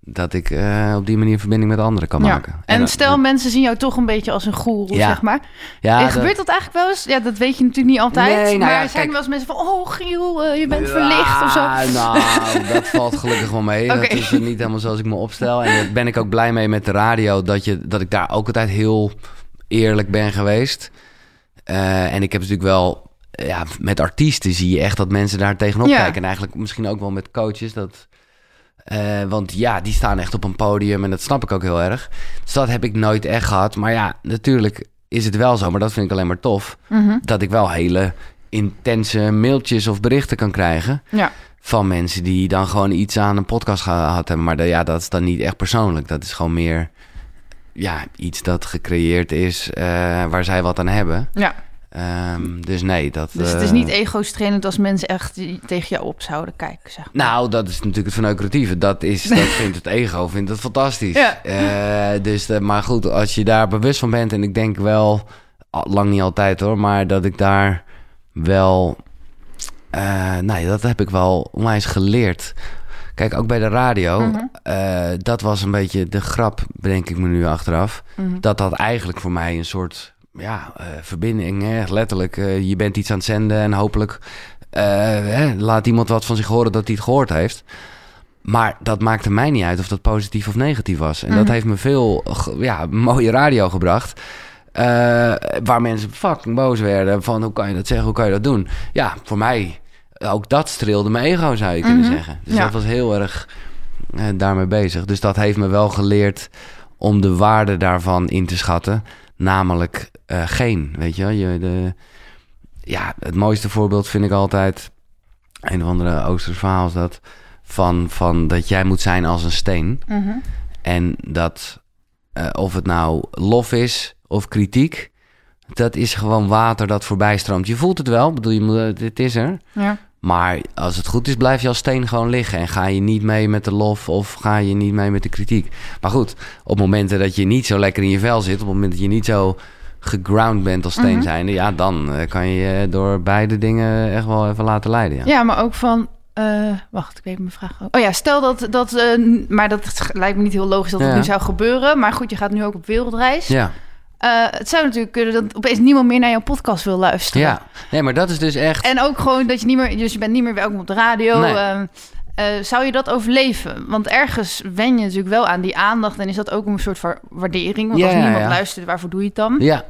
dat ik eh, op die manier verbinding met anderen kan Ja. maken. En dat- stel, mensen zien jou toch een beetje als een goeroe, Ja. zeg maar. ja, en dat- gebeurt dat eigenlijk wel eens? Ja, dat weet je natuurlijk niet altijd. Nee, nou maar zijn kijk- er wel eens mensen van... Oh, Giel, eh, je bent verlicht of zo. Nou, dat valt gelukkig wel mee. Oké. Dat is niet helemaal zoals ik me opstel. En daar ben ik ook blij mee met de radio. Dat, je, dat ik daar ook altijd heel eerlijk ben geweest. Eh, en ik heb natuurlijk wel... Ja, met artiesten zie je echt dat mensen daar tegenop Ja. kijken. En eigenlijk misschien ook wel met coaches. Dat, eh, want ja, die staan echt op een podium. En dat snap ik ook heel erg. Dus dat heb ik nooit echt gehad. Maar ja, natuurlijk is het wel zo. Maar dat vind ik alleen maar tof. Mhm. Dat ik wel hele intense mailtjes of berichten kan krijgen Ja. van mensen die dan gewoon iets aan een podcast gehad hebben. Maar de- ja, dat is dan niet echt persoonlijk. Dat is gewoon meer ja, iets dat gecreëerd is eh, waar zij wat aan hebben. ja. Ehm, dus nee, dat... Dus het is eh, niet ego-strainend als mensen echt tegen jou op zouden kijken, zeg maar. Nou, dat is natuurlijk het verneukeratieve. Dat, is, dat vindt het ego vindt het fantastisch. Ja. Eh, dus, eh, maar goed, als je daar bewust van bent... en ik denk wel, lang niet altijd hoor... maar dat ik daar wel... eh nou ja, dat heb ik wel onwijs geleerd. Kijk, ook bij de radio... Mhm. dat was een beetje de grap, bedenk ik me nu achteraf... Mhm. dat dat eigenlijk voor mij een soort ja, eh, verbinding, hè, letterlijk. eh, je bent iets aan het zenden en hopelijk eh, hè, laat iemand wat van zich horen dat hij het gehoord heeft. Maar dat maakte mij niet uit of dat positief of negatief was. En dat Mhm. heeft me veel ja, mooie radio gebracht. waar mensen fucking boos werden van hoe kan je dat zeggen, hoe kan je dat doen? Ja, voor mij, ook dat streelde mijn ego zou je kunnen Mhm. zeggen. Dus Ja. dat was heel erg daarmee bezig. Dus dat heeft me wel geleerd om de waarde daarvan in te schatten. Namelijk eh, geen, weet je wel. Je, de, ja, het mooiste voorbeeld vind ik altijd... een of andere Oosters verhaal is dat... Van, van dat jij moet zijn als een steen. Mhm. En dat eh, of het nou lof is of kritiek... dat is gewoon water dat voorbij stroomt. Je voelt het wel, bedoel, je het is er... Ja. Maar als het goed is, blijf je als steen gewoon liggen. En ga je niet mee met de lof of ga je niet mee met de kritiek. Maar goed, op momenten dat je niet zo lekker in je vel zit... op het moment dat je niet zo geground bent als steen Mhm. zijnde... ja, dan eh, kan je je door beide dingen echt wel even laten leiden. Ja, Ja, maar ook van... eh, wacht, ik weet mijn vraag ook. Oh ja, stel dat... dat eh, maar dat lijkt me niet heel logisch dat het Ja. nu zou gebeuren. Maar goed, je gaat nu ook op wereldreis. ja. Eh, het zou natuurlijk kunnen dat opeens niemand meer naar jouw podcast wil luisteren. ja. Nee, maar dat is dus echt... En ook gewoon dat je niet meer... Dus je bent niet meer welkom op de radio. Nee. ehm, eh, zou je dat overleven? Want ergens wen je natuurlijk wel aan die aandacht... en is dat ook een soort van waardering. Want Ja, als niemand ja. luistert, waarvoor doe je het dan? Ja.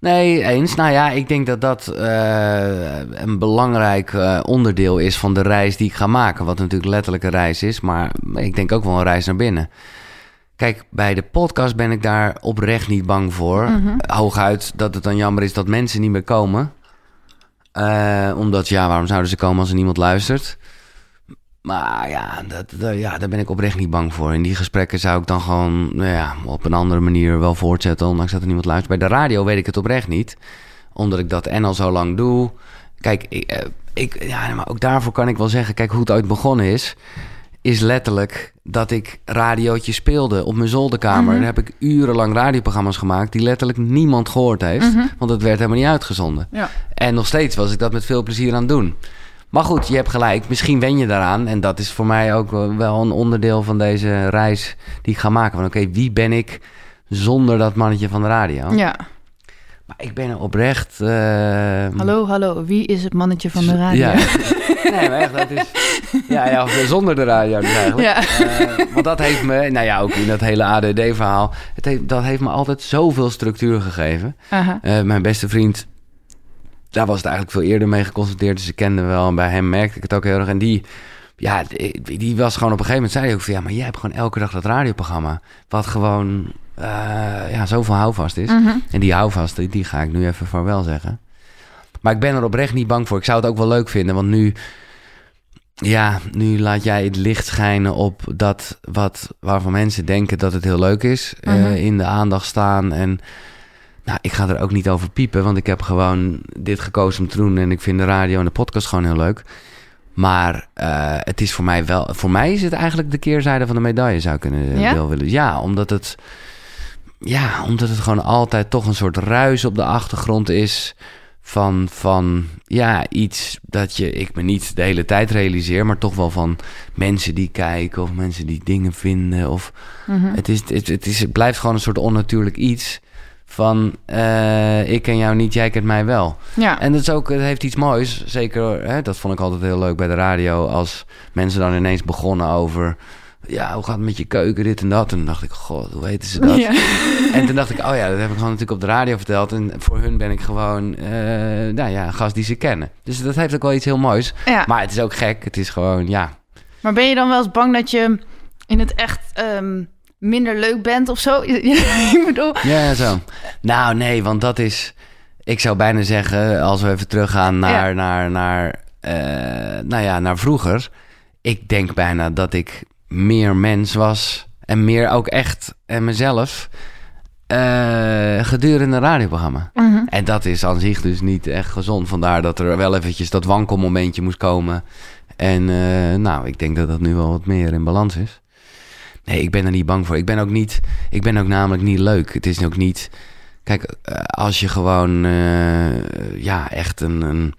Nee, eens. Nou ja, ik denk dat dat eh, een belangrijk onderdeel is van de reis die ik ga maken. Wat natuurlijk letterlijk een reis is, maar ik denk ook wel een reis naar binnen. Kijk, bij de podcast ben ik daar oprecht niet bang voor. Mhm. Hooguit dat het dan jammer is dat mensen niet meer komen. Eh, omdat, ja, waarom zouden ze komen als er niemand luistert? Maar ja, dat, dat- ja, daar ben ik oprecht niet bang voor. In die gesprekken zou ik dan gewoon nou ja, op een andere manier wel voortzetten, ondanks dat er niemand luistert. Bij de radio weet ik het oprecht niet, omdat ik dat en al zo lang doe. Kijk, ik, eh, ik, ja, maar ook daarvoor kan ik wel zeggen, kijk hoe het ooit begonnen is, is letterlijk dat ik radiootje speelde op mijn zolderkamer. Mhm. Daar heb ik urenlang radioprogramma's gemaakt die letterlijk niemand gehoord heeft, Mhm. want het werd helemaal niet uitgezonden. Ja. En nog steeds was ik dat met veel plezier aan het doen. Maar goed, je hebt gelijk. Misschien wen je daaraan. En dat is voor mij ook wel een onderdeel van deze reis die ik ga maken. Van oké, wie ben ik zonder dat mannetje van de radio? Ja. Maar ik ben er oprecht... eh, Hallo, hallo. Wie is het mannetje van de radio? Ja. nee, maar echt, dat is... Ja, ja, of zonder de radio dus eigenlijk. Ja. Eh, want dat heeft me, nou ja, ook in dat hele ADD-verhaal... Dat heeft me altijd zoveel structuur gegeven. Eh, mijn beste vriend, daar was het eigenlijk veel eerder mee geconstateerd. Dus ik kende wel. En bij hem merkte ik het ook heel erg. En die, ja, die, die was gewoon op een gegeven moment... zei hij ook van... ja, maar jij hebt gewoon elke dag dat radioprogramma... wat gewoon eh, ja, zoveel houvast is. Mhm. En die houvast, die, die ga ik nu even vaarwel zeggen. Maar ik ben er oprecht niet bang voor. Ik zou het ook wel leuk vinden, want nu... Ja, nu laat jij het licht schijnen op dat wat, waarvan mensen denken dat het heel leuk is. eh, Mhm. in de aandacht staan. En nou, ik ga er ook niet over piepen, want ik heb gewoon dit gekozen om te doen. En ik vind de radio en de podcast gewoon heel leuk. Maar eh, het is voor mij wel... Voor mij is het eigenlijk de keerzijde van de medaille, zou ik kunnen Ja? wel willen. Ja, omdat het... ja, omdat het gewoon altijd toch een soort ruis op de achtergrond is van, van ja, iets dat je, ik me niet de hele tijd realiseer, maar toch wel van mensen die kijken of mensen die dingen vinden. Of Mhm. het, is, het, het, is, het blijft gewoon een soort onnatuurlijk iets van eh, ik ken jou niet, jij kent mij wel. Ja. En dat is ook, het heeft iets moois. Zeker, hè, dat vond ik altijd heel leuk bij de radio. Als mensen dan ineens begonnen over. Ja, hoe gaat het met je keuken, dit en dat? En dan dacht ik, god, hoe weten ze dat? Ja. En toen dacht ik, oh ja, dat heb ik gewoon natuurlijk op de radio verteld. En voor hun ben ik gewoon, eh, nou ja, een gast die ze kennen. Dus dat heeft ook wel iets heel moois. ja. Maar het is ook gek. Het is gewoon, ja. Maar ben je dan wel eens bang dat je in het echt ehm, minder leuk bent of zo? ik bedoel... Ja, zo. Nou, nee, want dat is... Ik zou bijna zeggen, als we even teruggaan naar, Ja. naar, naar, eh, nou ja, naar vroeger. Ik denk bijna dat ik meer mens was en meer ook echt en mezelf eh, gedurende een radioprogramma. Mhm. En dat is aan zich dus niet echt gezond. Vandaar dat er wel eventjes dat wankelmomentje moest komen. En eh, nou, ik denk dat dat nu wel wat meer in balans is. Nee, ik ben er niet bang voor. Ik ben ook niet. Ik ben ook namelijk niet leuk. Het is ook niet. Kijk, eh, als je gewoon. ja, echt een. een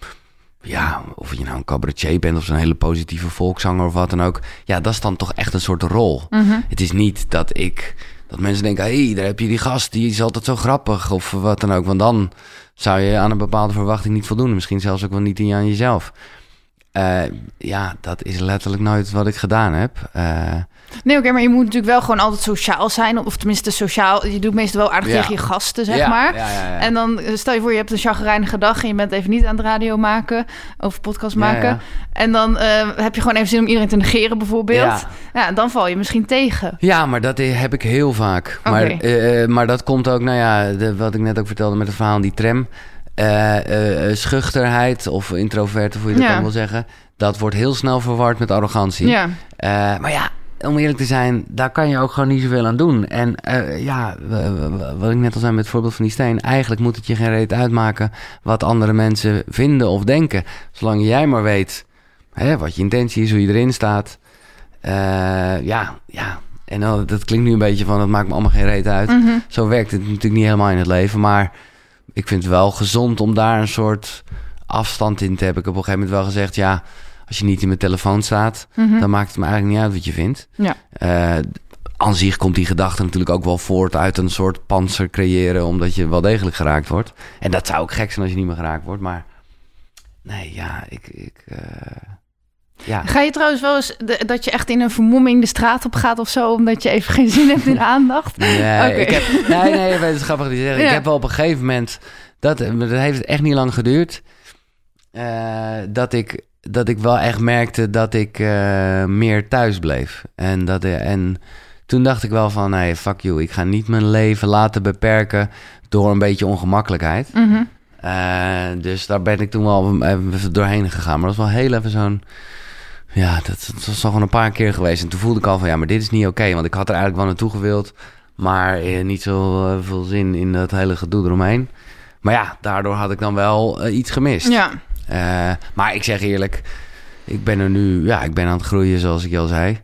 ja, of je nou een cabaretier bent of zo'n hele positieve volkszanger of wat dan ook. Ja, dat is dan toch echt een soort rol. Mhm. Het is niet dat ik. Dat mensen denken, hé, hey, daar heb je die gast, die is altijd zo grappig of wat dan ook. Want dan zou je aan een bepaalde verwachting niet voldoen. Misschien zelfs ook wel niet aan jezelf. Eh, ja, dat is letterlijk nooit wat ik gedaan heb. Eh, Nee, oké, maar je moet natuurlijk wel gewoon altijd sociaal zijn. Of tenminste sociaal. Je doet meestal wel aardig Ja. tegen je gasten, zeg ja, maar. Ja. En dan eh, stel je voor, je hebt een chagrijnige dag en je bent even niet aan het radio maken of podcast maken. En dan eh, heb je gewoon even zin om iedereen te negeren, bijvoorbeeld. Ja. Dan val je misschien tegen. Ja, maar dat heb ik heel vaak. Maar, eh, maar dat komt ook, nou ja, de, wat ik net ook vertelde met het verhaal aan die tram. Eh, eh, eh, schuchterheid of introvert, of hoe je dat dan wil zeggen. Dat wordt heel snel verward met arrogantie. Ja. Eh, maar ja, om eerlijk te zijn, daar kan je ook gewoon niet zoveel aan doen. En eh, ja, wat ik net al zei met het voorbeeld van die steen. Eigenlijk moet het je geen reet uitmaken wat andere mensen vinden of denken. Zolang jij maar weet hè, wat je intentie is, hoe je erin staat. Eh, ja, ja. En dan, dat klinkt nu een beetje van, het maakt me allemaal geen reet uit. Mhm. Zo werkt het natuurlijk niet helemaal in het leven. Maar ik vind het wel gezond om daar een soort afstand in te hebben. Ik heb op een gegeven moment wel gezegd, ja, als je niet in mijn telefoon staat, Mhm. dan maakt het me eigenlijk niet uit wat je vindt. Ja. Eh, aan zich komt die gedachte natuurlijk ook wel voort uit een soort panzer creëren, omdat je wel degelijk geraakt wordt. En dat zou ook gek zijn als je niet meer geraakt wordt, maar nee, ja, ik, ik eh, ja. Ga je trouwens wel eens de- dat je echt in een vermomming de straat op gaat of zo, omdat je even geen zin hebt in aandacht? Nee, ik heb, nee, nee, het is grappig zegt. Ja. Ik heb wel op een gegeven moment, dat, dat heeft echt niet lang geduurd, eh, dat, ik, dat ik wel echt merkte dat ik eh, meer thuis bleef. En, dat, en toen dacht ik wel van, nee, fuck you, ik ga niet mijn leven laten beperken door een beetje ongemakkelijkheid. Mhm. Eh, dus daar ben ik toen wel even doorheen gegaan. Maar dat was wel heel even zo'n... Ja, dat, dat was al gewoon een paar keer geweest. En toen voelde ik al van, ja, maar dit is niet oké. want ik had er eigenlijk wel naartoe gewild. Maar eh, niet zo veel zin in dat hele gedoe eromheen. Maar ja, daardoor had ik dan wel iets gemist. Ja. Eh, maar ik zeg eerlijk, ik ben er nu... Ja, ik ben aan het groeien, zoals ik al zei.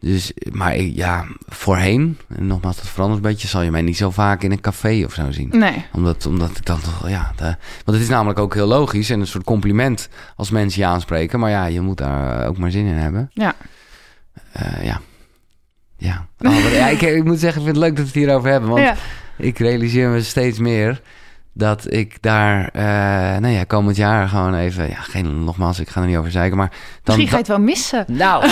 Dus, maar ik, ja, voorheen, en nogmaals, dat verandert een beetje... zal je mij niet zo vaak in een café of zo zien Nee. omdat, omdat ik dan toch, ja. de- want het is namelijk ook heel logisch en een soort compliment als mensen je aanspreken. Maar ja, je moet daar ook maar zin in hebben. Ja. Eh, ja. Ja. Oh, maar ja ik, ik moet zeggen, ik vind het leuk dat we het hierover hebben. Want Ja. ik realiseer me steeds meer dat ik daar, eh nou ja, komend jaar gewoon even... Ja, geen, nogmaals, ik ga er niet over zeiken, maar... Dan, Misschien ga je het wel missen. Nou,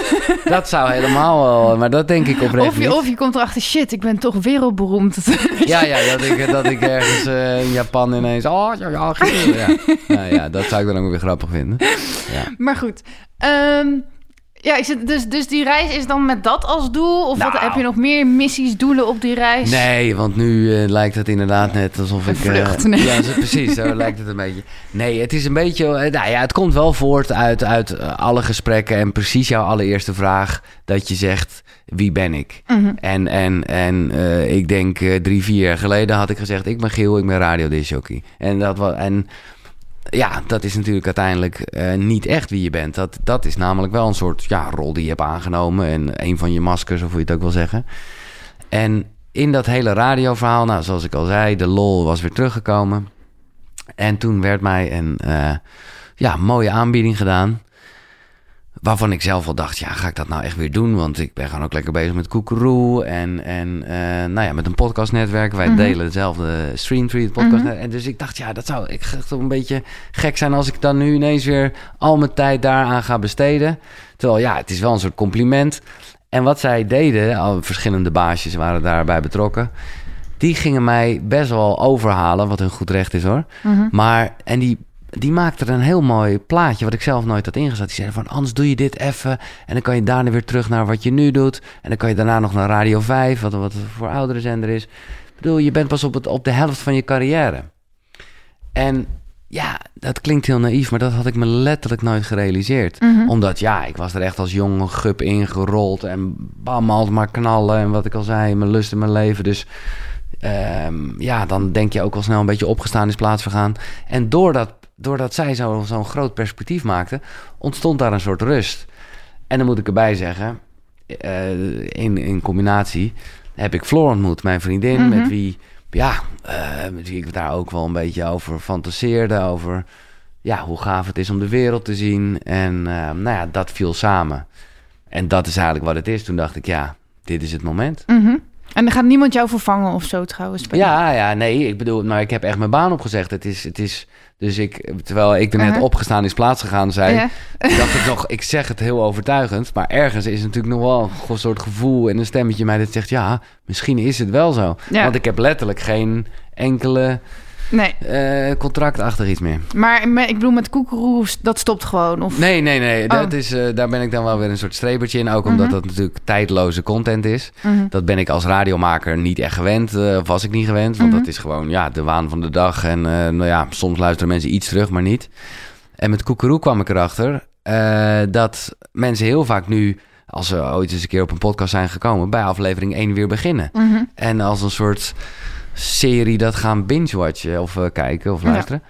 dat zou helemaal wel... Maar dat denk ik oprecht Of niet. je, of je komt erachter, shit, ik ben toch wereldberoemd. Ja, ja, dat ik, dat ik ergens eh, in Japan ineens... Oh, ja, ja, ja. Nou ja, dat zou ik dan ook weer grappig vinden. Ja. maar goed. Ehm, ja, ik zit, dus, dus die reis is dan met dat als doel? Of wat, Nou. heb je nog meer missies, doelen op die reis? Nee, want nu eh, lijkt het inderdaad net alsof Een ik... eh, vlucht, nee. Ja, precies, zo lijkt het een beetje. Nee, het is een beetje... eh, nou ja, het komt wel voort uit, uit alle gesprekken... en precies jouw allereerste vraag dat je zegt... Wie ben ik? Mhm. En, en, en ik denk drie, vier jaar geleden had ik gezegd... ik ben Geel, ik ben radiodisjockey. En dat was... En, ja, dat is natuurlijk uiteindelijk eh, niet echt wie je bent. Dat, dat is namelijk wel een soort ja, rol die je hebt aangenomen. En een van je maskers, of hoe je het ook wil zeggen. En in dat hele radioverhaal, nou, zoals ik al zei, de lol was weer teruggekomen. En toen werd mij een uh, ja, mooie aanbieding gedaan. Waarvan ik zelf al dacht, ja, ga ik dat nou echt weer doen? Want ik ben gewoon ook lekker bezig met Koekeroe en, en uh, nou ja, met een podcastnetwerk. Wij mm -hmm. delen hetzelfde Streamtree, het podcast. Mm -hmm. En dus ik dacht, ja, dat zou ik echt een beetje gek zijn als ik dan nu ineens weer al mijn tijd daaraan ga besteden. Terwijl ja, het is wel een soort compliment. En wat zij deden, al verschillende baasjes waren daarbij betrokken. Die gingen mij best wel overhalen, wat hun goed recht is hoor. Mm -hmm. Maar, en die die maakte er een heel mooi plaatje, wat ik zelf nooit had ingezet. Die zei van, anders doe je dit even en dan kan je daarna weer terug naar wat je nu doet. En dan kan je daarna nog naar Radio 5, wat, wat voor oudere zender is. Ik bedoel, je bent pas op, het, op de helft van je carrière. En ja, dat klinkt heel naïef, maar dat had ik me letterlijk nooit gerealiseerd. Mm -hmm. Omdat, ja, ik was er echt als jonge gup ingerold en bam, altijd maar knallen. En wat ik al zei, mijn lust in mijn leven. Dus um, ja, dan denk je ook al snel een beetje opgestaan is plaatsvergaan. En doordat doordat zij zo'n zo groot perspectief maakte, ontstond daar een soort rust. En dan moet ik erbij zeggen, uh, in, in combinatie heb ik Floor ontmoet, mijn vriendin, mm -hmm. met wie, ja, uh, met wie ik daar ook wel een beetje over fantaseerde, over ja, hoe gaaf het is om de wereld te zien. En uh, nou ja, dat viel samen. En dat is eigenlijk wat het is. Toen dacht ik, ja, dit is het moment. Mm -hmm. En dan gaat niemand jou vervangen of zo trouwens? Ja, ja, nee. Ik bedoel, nou, ik heb echt mijn baan opgezegd. Het is, het is, dus ik, terwijl ik er net uh -huh. opgestaan is plaatsgegaan, zei, dacht ik nog, ik zeg het heel overtuigend, maar ergens is natuurlijk nog wel een soort gevoel en een stemmetje mij dat zegt, ja, misschien is het wel zo. Ja. Want ik heb letterlijk geen enkele nee. uh, contractachtig iets meer. Maar ik bedoel, met koekeroe, dat stopt gewoon? Of? Nee, nee, nee. Oh. Dat is, uh, daar ben ik dan wel weer een soort strebertje in. Ook omdat -huh. dat natuurlijk tijdloze content is. -huh. Dat ben ik als radiomaker niet echt gewend. Uh, of was ik niet gewend. Want dat is gewoon ja, de waan van de dag. En nou ja, soms luisteren mensen iets terug, maar niet. En met koekeroe kwam ik erachter dat mensen heel vaak nu als ze ooit eens een keer op een podcast zijn gekomen, bij aflevering 1 weer beginnen. En als een soort serie dat gaan binge-watchen of uh, kijken of luisteren.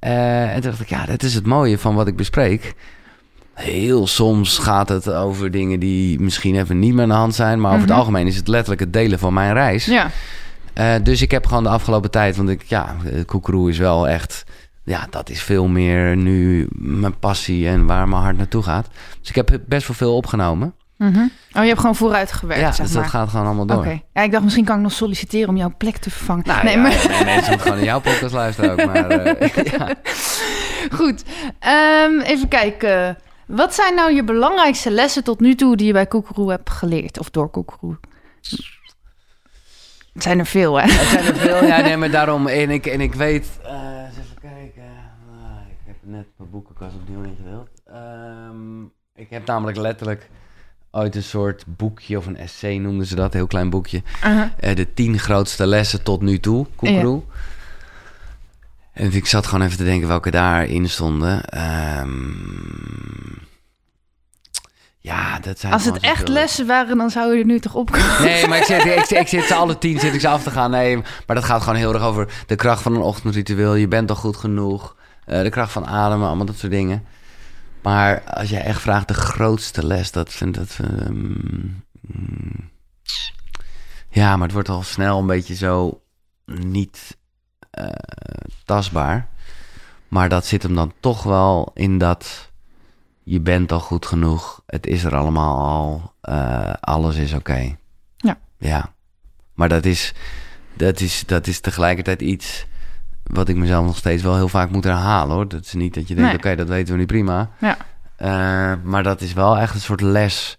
Ja. Uh, en toen dacht ik, ja, dat is het mooie van wat ik bespreek. Heel soms gaat het over dingen die misschien even niet meer aan de hand zijn. Maar mm -hmm. over het algemeen is het letterlijk het delen van mijn reis. Ja. Uh, dus ik heb gewoon de afgelopen tijd, want ik, ja, koekeroe is wel echt... Ja, dat is veel meer nu mijn passie en waar mijn hart naartoe gaat. Dus ik heb best wel veel opgenomen. Mm -hmm. Oh, je hebt gewoon vooruit gewerkt, ja, zeg dus maar. dat gaat gewoon allemaal door. Oké. Okay. Ja, ik dacht misschien kan ik nog solliciteren om jouw plek te vervangen. Nou, nee, ja, maar... nee, moeten gewoon in jouw podcast luisteren ook. Maar, uh, ja. Goed. Um, even kijken. Wat zijn nou je belangrijkste lessen tot nu toe die je bij Koekeroe hebt geleerd? Of door Koekeroe? Het zijn er veel, hè? Het zijn er veel, ja. Nee, maar daarom... En ik, en ik weet... Uh, eens even kijken. Uh, ik heb net mijn boekenkast opnieuw ingedeeld. Um, ik heb namelijk letterlijk ooit een soort boekje of een essay noemden ze dat, een heel klein boekje. Uh -huh. uh, de tien grootste lessen tot nu toe, Koekeroe. Ja. En ik zat gewoon even te denken welke daarin stonden. Um, ja, dat zijn Als het echt veel... lessen waren, dan zou je er nu toch opkomen. Nee, maar ik zit, ik, ik, zit ze alle tien zit ik ze af te gaan. Nee, maar dat gaat gewoon heel erg over de kracht van een ochtendritueel. Je bent toch goed genoeg. Uh, de kracht van ademen, allemaal dat soort dingen. Maar als jij echt vraagt de grootste les, dat vind dat. Um, mm, ja, maar het wordt al snel een beetje zo niet uh, tastbaar. Maar dat zit hem dan toch wel in dat je bent al goed genoeg. Het is er allemaal al. Uh, alles is oké. Okay. Ja. Ja. Maar dat is, dat, is, dat is tegelijkertijd iets wat ik mezelf nog steeds wel heel vaak moet herhalen hoor. Dat is niet dat je denkt, nee. oké, okay, dat weten we nu prima. Ja. Uh, maar dat is wel echt een soort les.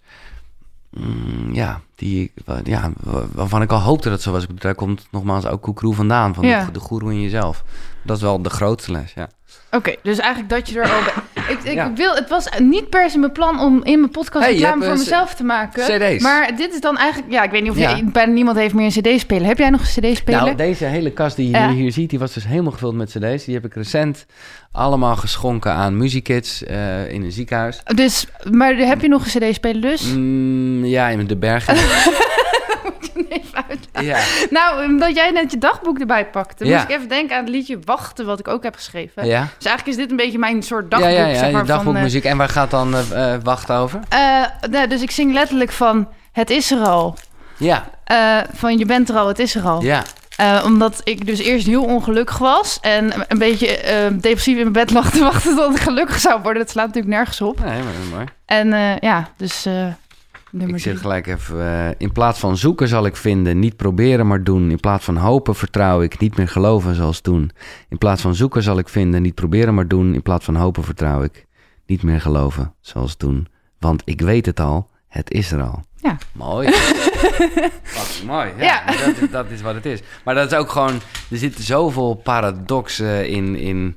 Mm, ja, die, ja, waarvan ik al hoopte dat zo was. Daar komt nogmaals ook Koekroe vandaan. Van ja. de, de goeroe in jezelf. Dat is wel de grootste les, ja. Oké, okay, dus eigenlijk dat je er al... ik, ik ja. wil, het was niet per se mijn plan om in mijn podcast hey, reclame voor mezelf te maken. CD's. Maar dit is dan eigenlijk... Ja, ik weet niet of ja. je... Bijna niemand heeft meer een cd-speler. Heb jij nog een cd-speler? Nou, deze hele kast die je ja. hier ziet, die was dus helemaal gevuld met cd's. Die heb ik recent allemaal geschonken aan muziekkids uh, in een ziekenhuis. Dus, maar heb je nog een cd-speler dus? Mm, ja, in de bergen. even uitleggen. Ja. Nou, omdat jij net je dagboek erbij pakte, ja. moest ik even denken aan het liedje Wachten, wat ik ook heb geschreven. Ja. Dus eigenlijk is dit een beetje mijn soort dagboek. Ja, ja, ja zeg maar, dagboekmuziek. Van, en waar gaat dan uh, Wachten over? Uh, nee, dus ik zing letterlijk van Het is er al. Ja. eh, van je bent er al, het is er al. Ja, Eh, omdat ik dus eerst heel ongelukkig was en een beetje eh, depressief in mijn bed lag te wachten tot ik gelukkig zou worden. Dat slaat natuurlijk nergens op. nee, maar mooi. En eh, ja, dus eh nummer Ik zeg gelijk even, eh, in plaats van zoeken zal ik vinden, niet proberen maar doen. In plaats van hopen vertrouw ik, niet meer geloven zoals toen. In plaats van zoeken zal ik vinden, niet proberen maar doen. In plaats van hopen vertrouw ik, niet meer geloven zoals toen. Want ik weet het al, het is er al. Ja. Mooi. Fucking mooi. Ja, Dat, is, dat is wat het is. Maar dat is ook gewoon, er zitten zoveel paradoxen in, in,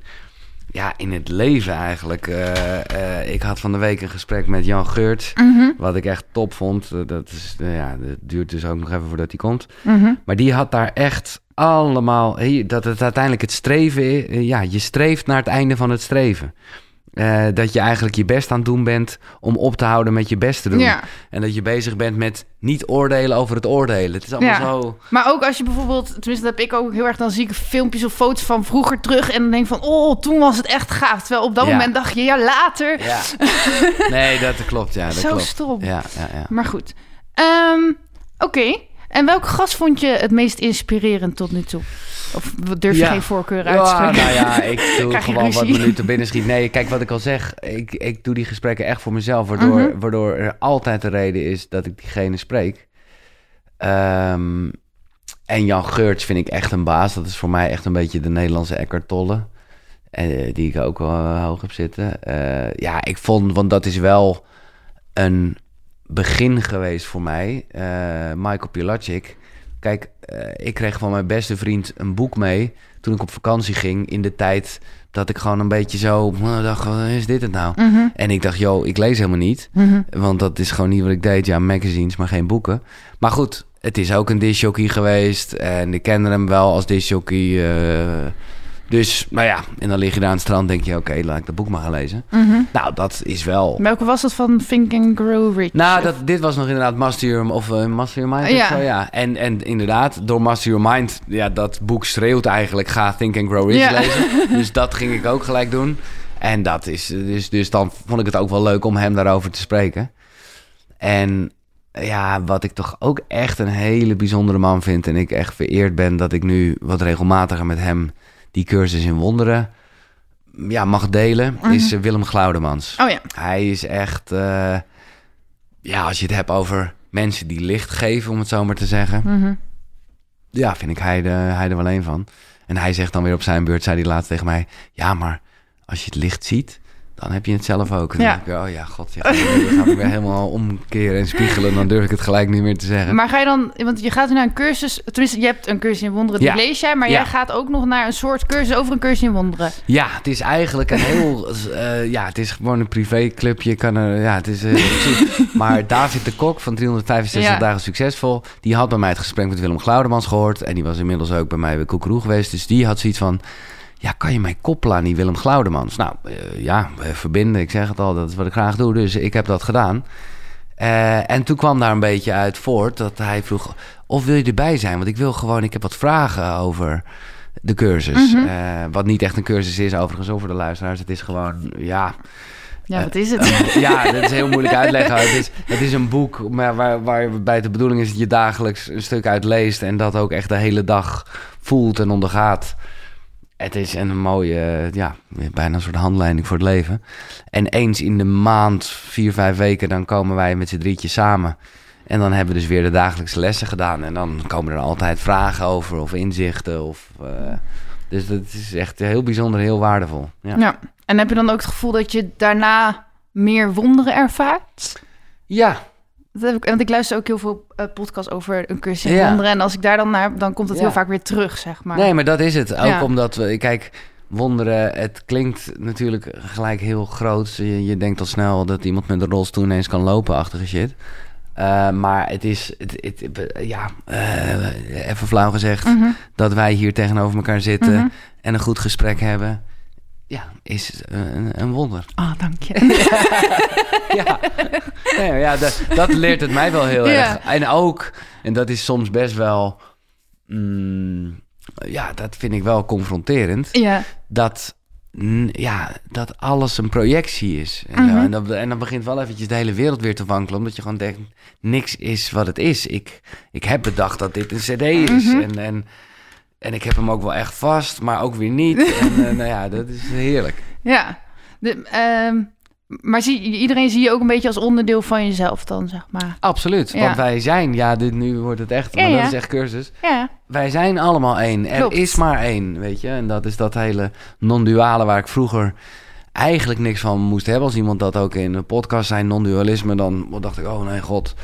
ja, in het leven eigenlijk. Eh, eh, ik had van de week een gesprek met Jan Geurt. Mhm, Wat ik echt top vond. Dat, is, eh, ja, dat duurt dus ook nog even voordat hij komt. mhm. Maar die had daar echt allemaal... hey, Dat het uiteindelijk het streven is. Ja, je streeft naar het einde van het streven. Eh, dat je eigenlijk je best aan het doen bent om op te houden met je best te doen. Ja. En dat je bezig bent met niet oordelen over het oordelen. Het is allemaal Ja. zo... Maar ook als je bijvoorbeeld, tenminste dat heb ik ook heel erg, dan zie ik filmpjes of foto's van vroeger terug en dan denk van, oh, toen was het echt gaaf. Terwijl op dat Ja. moment dacht je, ja, later. Ja. Nee, dat klopt. Ja, dat Zo klopt. stom. Ja, ja, ja. Maar goed. Ehm, Oké. En welke gast vond je het meest inspirerend tot nu toe? Of durf je Ja. geen voorkeur uit te Ja, spreken? nou ja, ik doe gewoon wat ruzie? minuten binnen schiet. Nee, kijk wat ik al zeg. Ik, ik doe die gesprekken echt voor mezelf. Waardoor, Mhm. waardoor er altijd de reden is dat ik diegene spreek. Ehm, en Jan Geurts vind ik echt een baas. Dat is voor mij echt een beetje de Nederlandse Eckhart Tolle. eh, die ik ook wel eh, hoog heb zitten. Eh, ja, ik vond, want dat is wel een begin geweest voor mij. Michael Pilacic. Kijk, eh, ik kreeg van mijn beste vriend een boek mee toen ik op vakantie ging. In de tijd dat ik gewoon een beetje zo dacht, wat is dit het nou? Mhm, En ik dacht, joh, ik lees helemaal niet. mhm. Want dat is gewoon niet wat ik deed. Ja, magazines, maar geen boeken. Maar goed, het is ook een discjockey geweest. En ik kende hem wel als discjockey. eh dus, nou ja, en dan lig je daar aan het strand denk je... oké, laat ik dat boek maar gaan lezen. Mhm. Nou, dat is wel... Welke was dat van Think and Grow Rich? Nou, dat, dit was nog inderdaad Master Your, of, eh, Master Your Mind. of Ja. zo, ja. En, en inderdaad, door Master Your Mind... Ja, dat boek schreeuwt eigenlijk... ga Think and Grow Rich Ja. lezen. Dus dat ging ik ook gelijk doen. En dat is... Dus, dus dan vond ik het ook wel leuk om hem daarover te spreken. En ja, wat ik toch ook echt een hele bijzondere man vind... en ik echt vereerd ben dat ik nu wat regelmatiger met hem... die cursus in wonderen ja, mag delen... Mhm. is eh, Willem Glaudemans. Oh ja. Hij is echt, eh, ja, als je het hebt over mensen die licht geven, om het zo maar te zeggen. Mhm. Ja, vind ik hij, de, hij er wel een van. En hij zegt dan weer op zijn beurt, zei hij laatst tegen mij, ja, maar als je het licht ziet, dan heb je het zelf ook. En dan Ja. denk ik, oh ja, god, ja, dan ga ik weer helemaal omkeren en spiegelen. Dan durf ik het gelijk niet meer te zeggen. Maar ga je dan, want je gaat nu naar een cursus, tenminste, je hebt een cursus in wonderen, die Ja. lees jij, maar Ja. jij gaat ook nog naar een soort cursus over een cursus in wonderen. Ja, het is eigenlijk een heel... eh, ja, het is gewoon een privéclubje. Je Kan er, ja, het is... zoet. maar David de Kok van 365 Ja. Dagen Succesvol... die had bij mij het gesprek met Willem Glaudemans gehoord... en die was inmiddels ook bij mij bij Koekeroe geweest. Dus die had zoiets van... Ja, kan je mij koppelen aan die Willem Glaudemans? Nou, eh, ja, verbinden. Ik zeg het al, dat is wat ik graag doe. Dus ik heb dat gedaan. Eh, en toen kwam daar een beetje uit voort dat hij vroeg... of wil je erbij zijn? Want ik wil gewoon... Ik heb wat vragen over de cursus. Mhm. Eh, wat niet echt een cursus is, overigens, over de luisteraars. Het is gewoon, ja... Ja, wat is het? ja, dat is heel moeilijk uitleggen. Het is, het is een boek maar waar, waarbij de bedoeling is dat je dagelijks een stuk uit leest... en dat ook echt de hele dag voelt en ondergaat. Het is een mooie, ja, bijna een soort handleiding voor het leven. En eens in de maand, vier, vijf weken, dan komen wij met z'n drietjes samen. En dan hebben we dus weer de dagelijkse lessen gedaan. En dan komen er altijd vragen over of inzichten. Of, eh, dus dat is echt heel bijzonder, heel waardevol. Ja. Ja. En heb je dan ook het gevoel dat je daarna meer wonderen ervaart? ja, Dat heb ik, want ik luister ook heel veel eh, podcasts over een cursus in wonderen. En als ik daar dan naar, dan komt het heel vaak weer terug, zeg maar. Nee, maar dat is het. Ook omdat we, kijk, wonderen, het klinkt natuurlijk gelijk heel groot. Je, je denkt al snel dat iemand met een rolstoel ineens kan lopen, achtige shit. Eh, maar het is, het, het- ja, eh, even flauw gezegd, Mhm. dat wij hier tegenover elkaar zitten Mhm. en een goed gesprek hebben. Ja, is een, een wonder. Ah, dank je. ja, nee, maar ja dat, dat leert het mij wel heel Ja. erg. En ook, en dat is soms best wel, mm, ja, dat vind ik wel confronterend ja. dat n- ja, dat alles een projectie is. En, zo. Mhm. en, dan, en dan begint wel eventjes de hele wereld weer te wankelen. Omdat je gewoon denkt, niks is wat het is. Ik, ik heb bedacht dat dit een cd is. Mhm. en, en, en ik heb hem ook wel echt vast, maar ook weer niet. en eh, nou ja, dat is heerlijk. Ja. De, ehm, maar zie, iedereen zie je ook een beetje als onderdeel van jezelf dan, zeg maar. Absoluut, Ja. want wij zijn, ja, dit, nu wordt het echt, Ja, maar dat ja. is echt cursus. Ja. Wij zijn allemaal één. Er Klopt. is maar één, weet je. En dat is dat hele non-duale waar ik vroeger eigenlijk niks van moest hebben. Als iemand dat ook in een podcast zei, non-dualisme, dan dacht ik, oh nee, god.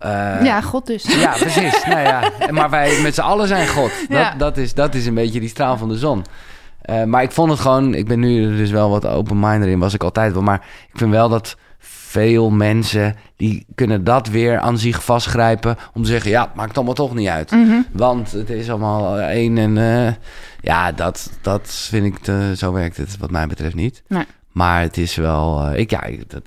Eh, ja, god dus. Ja, precies. nou ja, maar wij met z'n allen zijn God. Dat, Ja. dat, is, dat is een beetje die straal van de zon. Eh, maar ik vond het gewoon... Ik ben nu dus wel wat open-minded in, was ik altijd wel. Maar ik vind wel dat veel mensen... die kunnen dat weer aan zich vastgrijpen... om te zeggen, ja, het maakt allemaal toch niet uit. Mhm. Want het is allemaal één en... eh, ja, dat, dat vind ik... Te, zo werkt het wat mij betreft niet. Nee. Maar het is wel... eh, ik, ja, ik, dat,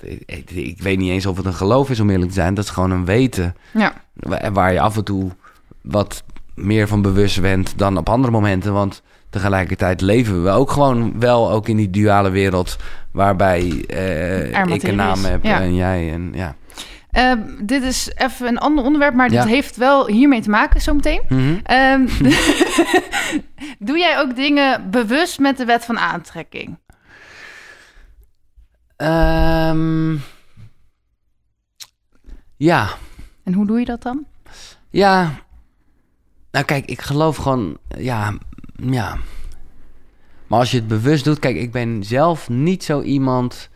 ik, weet niet eens of het een geloof is om eerlijk te zijn. Dat is gewoon een weten... Ja. Wa- Waar je af en toe wat meer van bewust bent dan op andere momenten. Want tegelijkertijd leven we ook gewoon wel ook in die duale wereld. Waarbij eh, ik een naam heb ja. en jij. En, ja. Ehm, dit is even een ander onderwerp, maar dit Ja. heeft wel hiermee te maken zometeen. Mhm. Ehm, doe jij ook dingen bewust met de wet van aantrekking? Ehm, ja, En hoe doe je dat dan? ja. Nou kijk, ik geloof gewoon, ja, ja. Maar als je het bewust doet, kijk, ik ben zelf niet zo iemand.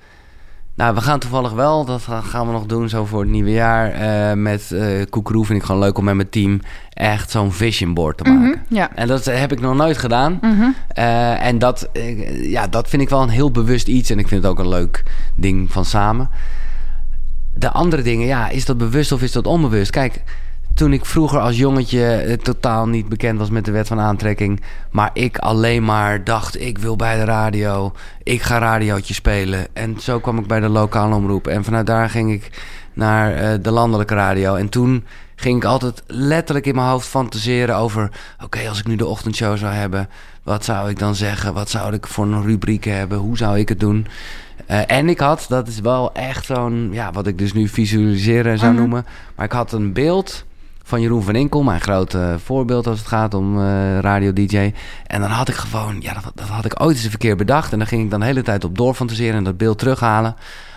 Nou, we gaan toevallig wel, dat ga- gaan we nog doen zo voor het nieuwe jaar. eh, met eh Koekeroe vind ik gewoon leuk om met mijn team echt zo'n vision board te maken. Mhm, Ja. En dat heb ik nog nooit gedaan. Mhm. Eh, en dat, ja, dat vind ik wel een heel bewust iets. En ik vind het ook een leuk ding van samen. De andere dingen, ja, is dat bewust of is dat onbewust? Kijk, toen ik vroeger als jongetje eh, totaal niet bekend was met de wet van aantrekking. Maar ik alleen maar dacht, ik wil bij de radio. Ik ga radiootje spelen. En zo kwam ik bij de lokale omroep. En vanuit daar ging ik naar eh, de landelijke radio. En toen ging ik altijd letterlijk in mijn hoofd fantaseren over... oké, als ik nu de ochtendshow zou hebben... wat zou ik dan zeggen? Wat zou ik voor een rubriek hebben? Hoe zou ik het doen? Eh, en ik had, dat is wel echt zo'n... ja, wat ik dus nu visualiseren zou Mhm. noemen... maar ik had een beeld van Jeroen van Inkel... mijn grote voorbeeld als het gaat om eh, radio-dj. En dan had ik gewoon... ja, dat, dat had ik ooit eens een verkeerd bedacht... en dan ging ik dan de hele tijd op doorfantaseren... en dat beeld terughalen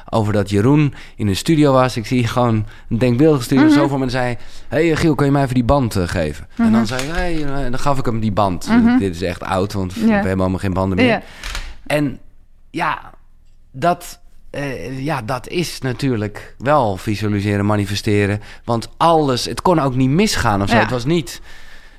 over dat Jeroen in een studio was. Ik zie gewoon een denkbeeldige studio Mhm. zo voor me en zei... hey, Giel, kan je mij even die band eh, geven? En dan zei hij, hey, eh, en dan gaf ik hem die band. Mhm. Dit is echt oud, want Ja. we hebben allemaal geen banden meer. En ja, dat, eh, ja, dat is natuurlijk wel visualiseren, manifesteren. Want alles, het kon ook niet misgaan of zo. Ja. Het was niet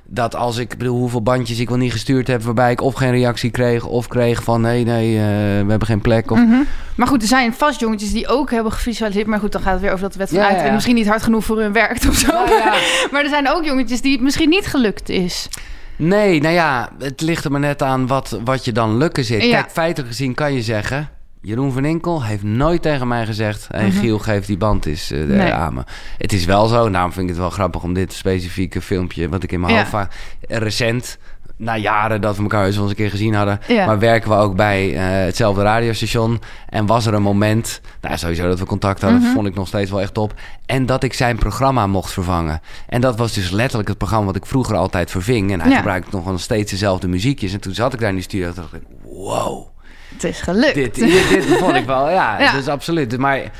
dat als ik, ik bedoel, hoeveel bandjes ik wel niet gestuurd heb... waarbij ik of geen reactie kreeg of kreeg van... nee, nee, eh, we hebben geen plek. Of, Mhm. Maar goed, er zijn vast jongetjes die ook hebben gevisualiseerd. Maar goed, dan gaat het weer over dat de wet van Ja, misschien niet hard genoeg voor hun werkt of zo. Ja. Maar er zijn ook jongetjes die het misschien niet gelukt is. Nee, nou ja, het ligt er maar net aan wat, wat je dan lukken zit. Kijk, feitelijk gezien kan je zeggen... Jeroen van Inkel heeft nooit tegen mij gezegd... hey, Mhm. Giel, geef die band eens eh, de- Nee. aan me. Het is wel zo, daarom vind ik het wel grappig... om dit specifieke filmpje, wat ik in mijn Ja. hoofd vaak... recent, na jaren dat we elkaar eens wel eens een keer gezien hadden... Ja. maar werken we ook bij eh, hetzelfde radiostation... en was er een moment... nou, sowieso dat we contact hadden... Mhm. vond ik nog steeds wel echt top... en dat ik zijn programma mocht vervangen. En dat was dus letterlijk het programma... wat ik vroeger altijd verving... en hij Ja. gebruikte nog wel steeds dezelfde muziekjes... en toen zat ik daar in die studio en dacht ik... wow... Het is gelukt. Dit, dit, dit vond ik wel, ja, Ja. dus absoluut. Maar,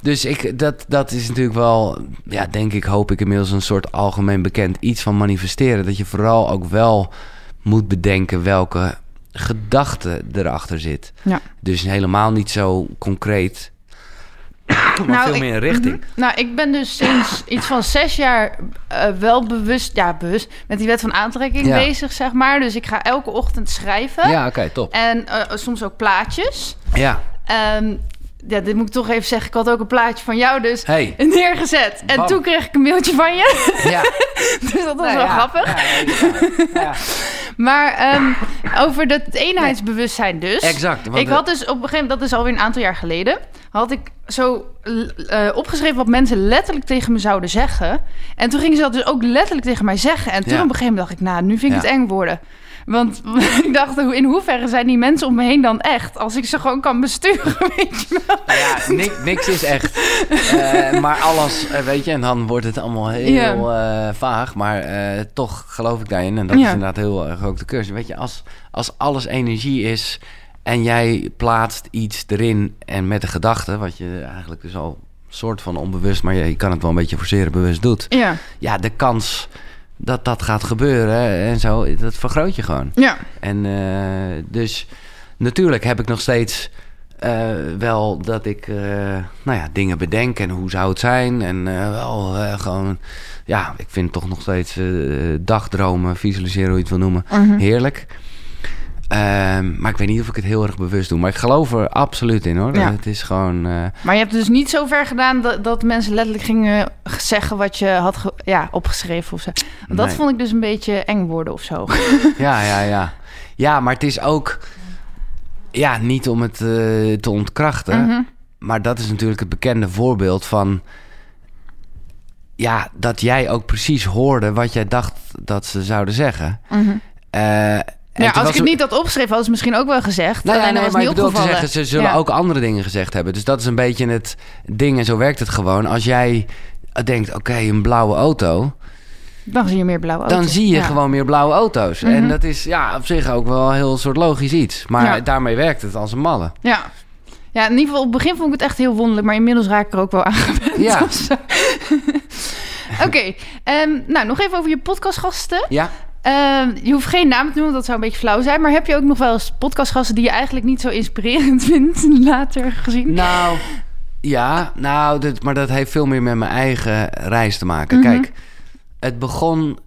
dus ik, dat, dat is natuurlijk wel, ja, denk ik, hoop ik inmiddels een soort algemeen bekend iets van manifesteren. Dat je vooral ook wel moet bedenken welke gedachte erachter zit. Ja. Dus helemaal niet zo concreet, maar Nou, veel ik- meer een richting. Mhm. Nou, ik ben dus sinds iets van zes jaar eh, wel bewust, ja, bewust met die wet van aantrekking Ja. bezig, zeg maar. Dus ik ga elke ochtend schrijven. Ja, oké, top. En eh, soms ook plaatjes. Ja, Ehm, ja, dit moet ik toch even zeggen. Ik had ook een plaatje van jou dus hey. neergezet. En Bam. toen kreeg ik een mailtje van je. Ja, dus dat was Nou wel ja, grappig. ja. Maar ehm, over dat eenheidsbewustzijn dus. Exact. want ik de- had dus op een gegeven moment, dat is alweer een aantal jaar geleden, had ik zo eh, opgeschreven wat mensen letterlijk tegen me zouden zeggen. En toen gingen ze dat dus ook letterlijk tegen mij zeggen. En toen op een gegeven moment dacht ik, nou, nu vind ik het eng worden. Want ik dacht, hoe- in hoeverre zijn die mensen om me heen dan echt? Als ik ze gewoon kan besturen, weet je wel. Nou ja, niks, niks is echt. Eh, maar alles, eh, weet je, en dan wordt het allemaal heel eh, vaag. Maar toch geloof ik daarin. En dat Ja. is inderdaad heel erg ook de cursus. Weet je, als, als alles energie is en jij plaatst iets erin en met de gedachte, wat je eigenlijk dus al soort van onbewust, maar je, je kan het wel een beetje forceren bewust doet. Ja, Ja, de kans dat dat gaat gebeuren en zo, dat vergroot je gewoon. ja. En eh, dus natuurlijk heb ik nog steeds eh, wel dat ik eh, nou ja, dingen bedenk en hoe zou het zijn. En wel gewoon, ja, ik vind toch nog steeds dagdromen, visualiseren, hoe je het wil noemen, Mhm. heerlijk. Ehm, maar ik weet niet of ik het heel erg bewust doe. Maar ik geloof er absoluut in hoor. Ja. Het is gewoon. eh, Maar je hebt dus niet zo ver gedaan dat, dat mensen letterlijk gingen zeggen wat je had ja, opgeschreven of zo. Dat Nee. vond ik dus een beetje eng worden of zo. ja, ja, ja. Ja, maar het is ook. Ja, niet om het eh, te ontkrachten. Mhm. Maar dat is natuurlijk het bekende voorbeeld van. Ja, dat jij ook precies hoorde wat jij dacht dat ze zouden zeggen. Eh, en Ja, als ik het niet had opgeschreven, had ze misschien ook wel gezegd. Nou ja, nee, dat maar ik bedoel te zeggen, ze zullen Ja. ook andere dingen gezegd hebben. Dus dat is een beetje het ding en zo werkt het gewoon. Als jij denkt, oké, een blauwe auto... Dan zie je meer blauwe dan auto's. zie je Ja. gewoon meer blauwe auto's. Mhm. En dat is ja, op zich ook wel een heel soort logisch iets. Maar Ja. daarmee werkt het als een malle. Ja. Ja, in ieder geval, op het begin vond ik het echt heel wonderlijk, maar inmiddels raak ik er ook wel aan gewend. Ja. Oké, ehm, nou nog even over je podcastgasten. Ja, Ehm, je hoeft geen naam te noemen, want dat zou een beetje flauw zijn. Maar heb je ook nog wel eens podcastgasten die je eigenlijk niet zo inspirerend vindt, later gezien? nou... Ja, nou, dit, maar dat heeft veel meer met mijn eigen reis te maken. Mhm. Kijk, het begon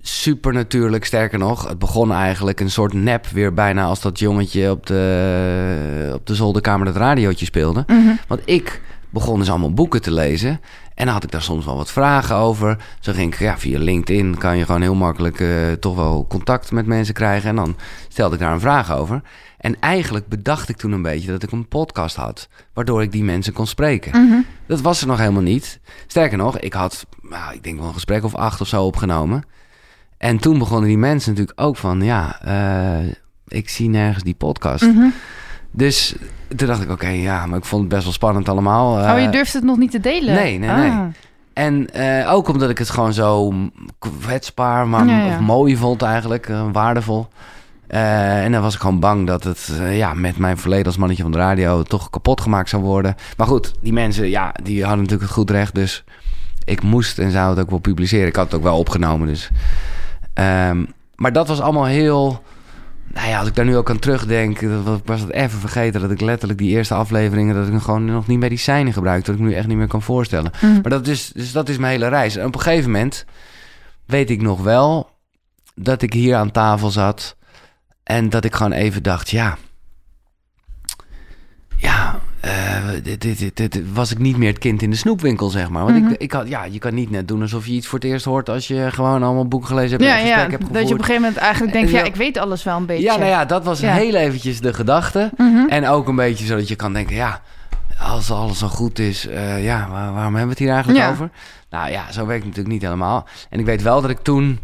super natuurlijk. Sterker nog, het begon eigenlijk een soort nep weer bijna als dat jongetje op de, op de zolderkamer dat radiootje speelde. Mhm. Want ik begon dus allemaal boeken te lezen. En dan had ik daar soms wel wat vragen over. Zo ging ik, ja, via LinkedIn kan je gewoon heel makkelijk eh, toch wel contact met mensen krijgen. En dan stelde ik daar een vraag over. En eigenlijk bedacht ik toen een beetje dat ik een podcast had. Waardoor ik die mensen kon spreken. Mhm. Dat was er nog helemaal niet. Sterker nog, ik had, nou, ik denk wel een gesprek of acht of zo opgenomen. En toen begonnen die mensen natuurlijk ook van, ja, eh, ik zie nergens die podcast. Mhm. Dus toen dacht ik, oké, ja, maar ik vond het best wel spannend allemaal. oh, je Eh, durft het nog niet te delen? nee, nee, nee. Ah. En eh, ook omdat ik het gewoon zo kwetsbaar, maar Ja, ja. of mooi vond eigenlijk, eh, waardevol. En dan was ik gewoon bang dat het ja, met mijn verleden als mannetje van de radio toch kapot gemaakt zou worden. Maar goed, die mensen, ja, die hadden natuurlijk het goed recht. Dus ik moest en zou het ook wel publiceren. Ik had het ook wel opgenomen, dus. Ehm, maar dat was allemaal heel... Nou ja, als ik daar nu ook aan terugdenk, was- het even vergeten dat ik letterlijk die eerste afleveringen, dat ik nog gewoon nog niet medicijnen gebruikte, dat ik me nu echt niet meer kan voorstellen. Mhm. Maar dat is, dus dat is mijn hele reis. En op een gegeven moment weet ik nog wel dat ik hier aan tafel zat en dat ik gewoon even dacht, ja, ja, dit, dit, was ik niet meer het kind in de snoepwinkel, zeg maar. Want Mhm. ik, ik had, ja, je kan niet net doen alsof je iets voor het eerst hoort als je gewoon allemaal boeken gelezen hebt Ja, en ja, hebt dat je op gevoerd. een gegeven moment eigenlijk denkt, En ja, zo- ik weet alles wel een beetje. Ja, nou ja, dat was Ja. heel eventjes de gedachte. Mhm. En ook een beetje zodat je kan denken, ja, als alles zo goed is, eh, ja, waar- waarom hebben we het hier eigenlijk Ja. over? Nou ja, zo werkt het natuurlijk niet helemaal. En ik weet wel dat ik toen,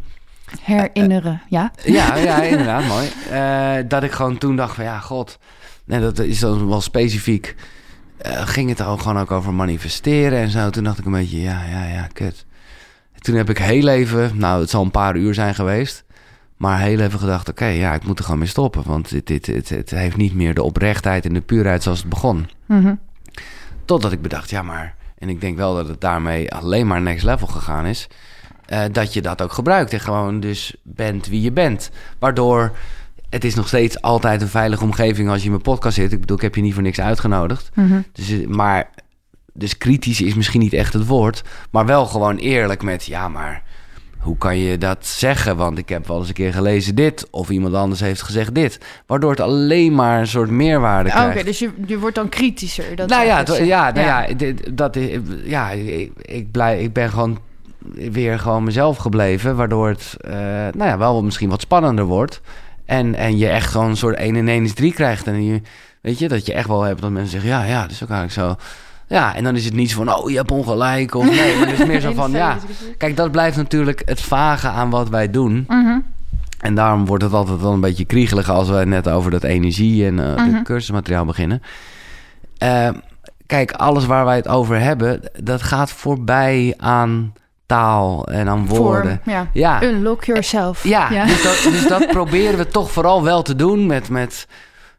Herinneren, ja. ja, ja inderdaad, mooi, eh, dat ik gewoon toen dacht van, ja, god, en dat is dan wel specifiek, eh, ging het ook gewoon ook over manifesteren en zo. Toen dacht ik een beetje, ja, ja, ja, kut. Toen heb ik heel even, nou, het zal een paar uur zijn geweest. Maar heel even gedacht, oké, ja, ik moet er gewoon mee stoppen. Want dit, dit, dit, het heeft niet meer de oprechtheid en de puurheid zoals het begon. Mhm. Totdat ik bedacht, ja, maar... En ik denk wel dat het daarmee alleen maar next level gegaan is. eh, dat je dat ook gebruikt en gewoon dus bent wie je bent. Waardoor het is nog steeds altijd een veilige omgeving als je in mijn podcast zit. Ik bedoel, ik heb je niet voor niks uitgenodigd. Mhm. Dus, eh, maar, dus kritisch is misschien niet echt het woord. Maar wel gewoon eerlijk met, ja, maar hoe kan je dat zeggen? Want ik heb wel eens een keer gelezen dit. Of iemand anders heeft gezegd dit. Waardoor het alleen maar een soort meerwaarde Ah, Oké, krijgt. dus je, je wordt dan kritischer. Dat nou is ja, ja, nou ja. dat, is- ja ik, ik, blij, ik ben gewoon weer gewoon mezelf gebleven. Waardoor het eh, nou ja, wel misschien wat spannender wordt. En, en je echt gewoon een soort 1 en 1 is 3 krijgt. En je, weet je, dat je echt wel hebt dat mensen zeggen... ja, ja, dat is ook eigenlijk zo. Ja, en dan is het niet zo van... oh, je hebt ongelijk. Of nee, maar het is meer zo van... ja, kijk, dat blijft natuurlijk het vage aan wat wij doen. Mhm. En daarom wordt het altijd wel een beetje kriegelig als we net over dat energie en uh, Mhm. cursusmateriaal beginnen. Eh, kijk, alles waar wij het over hebben, dat gaat voorbij aan taal en aan woorden. Ja. Ja, Unlock yourself. ja, Dus, dat, dus dat proberen we toch vooral wel te doen met, met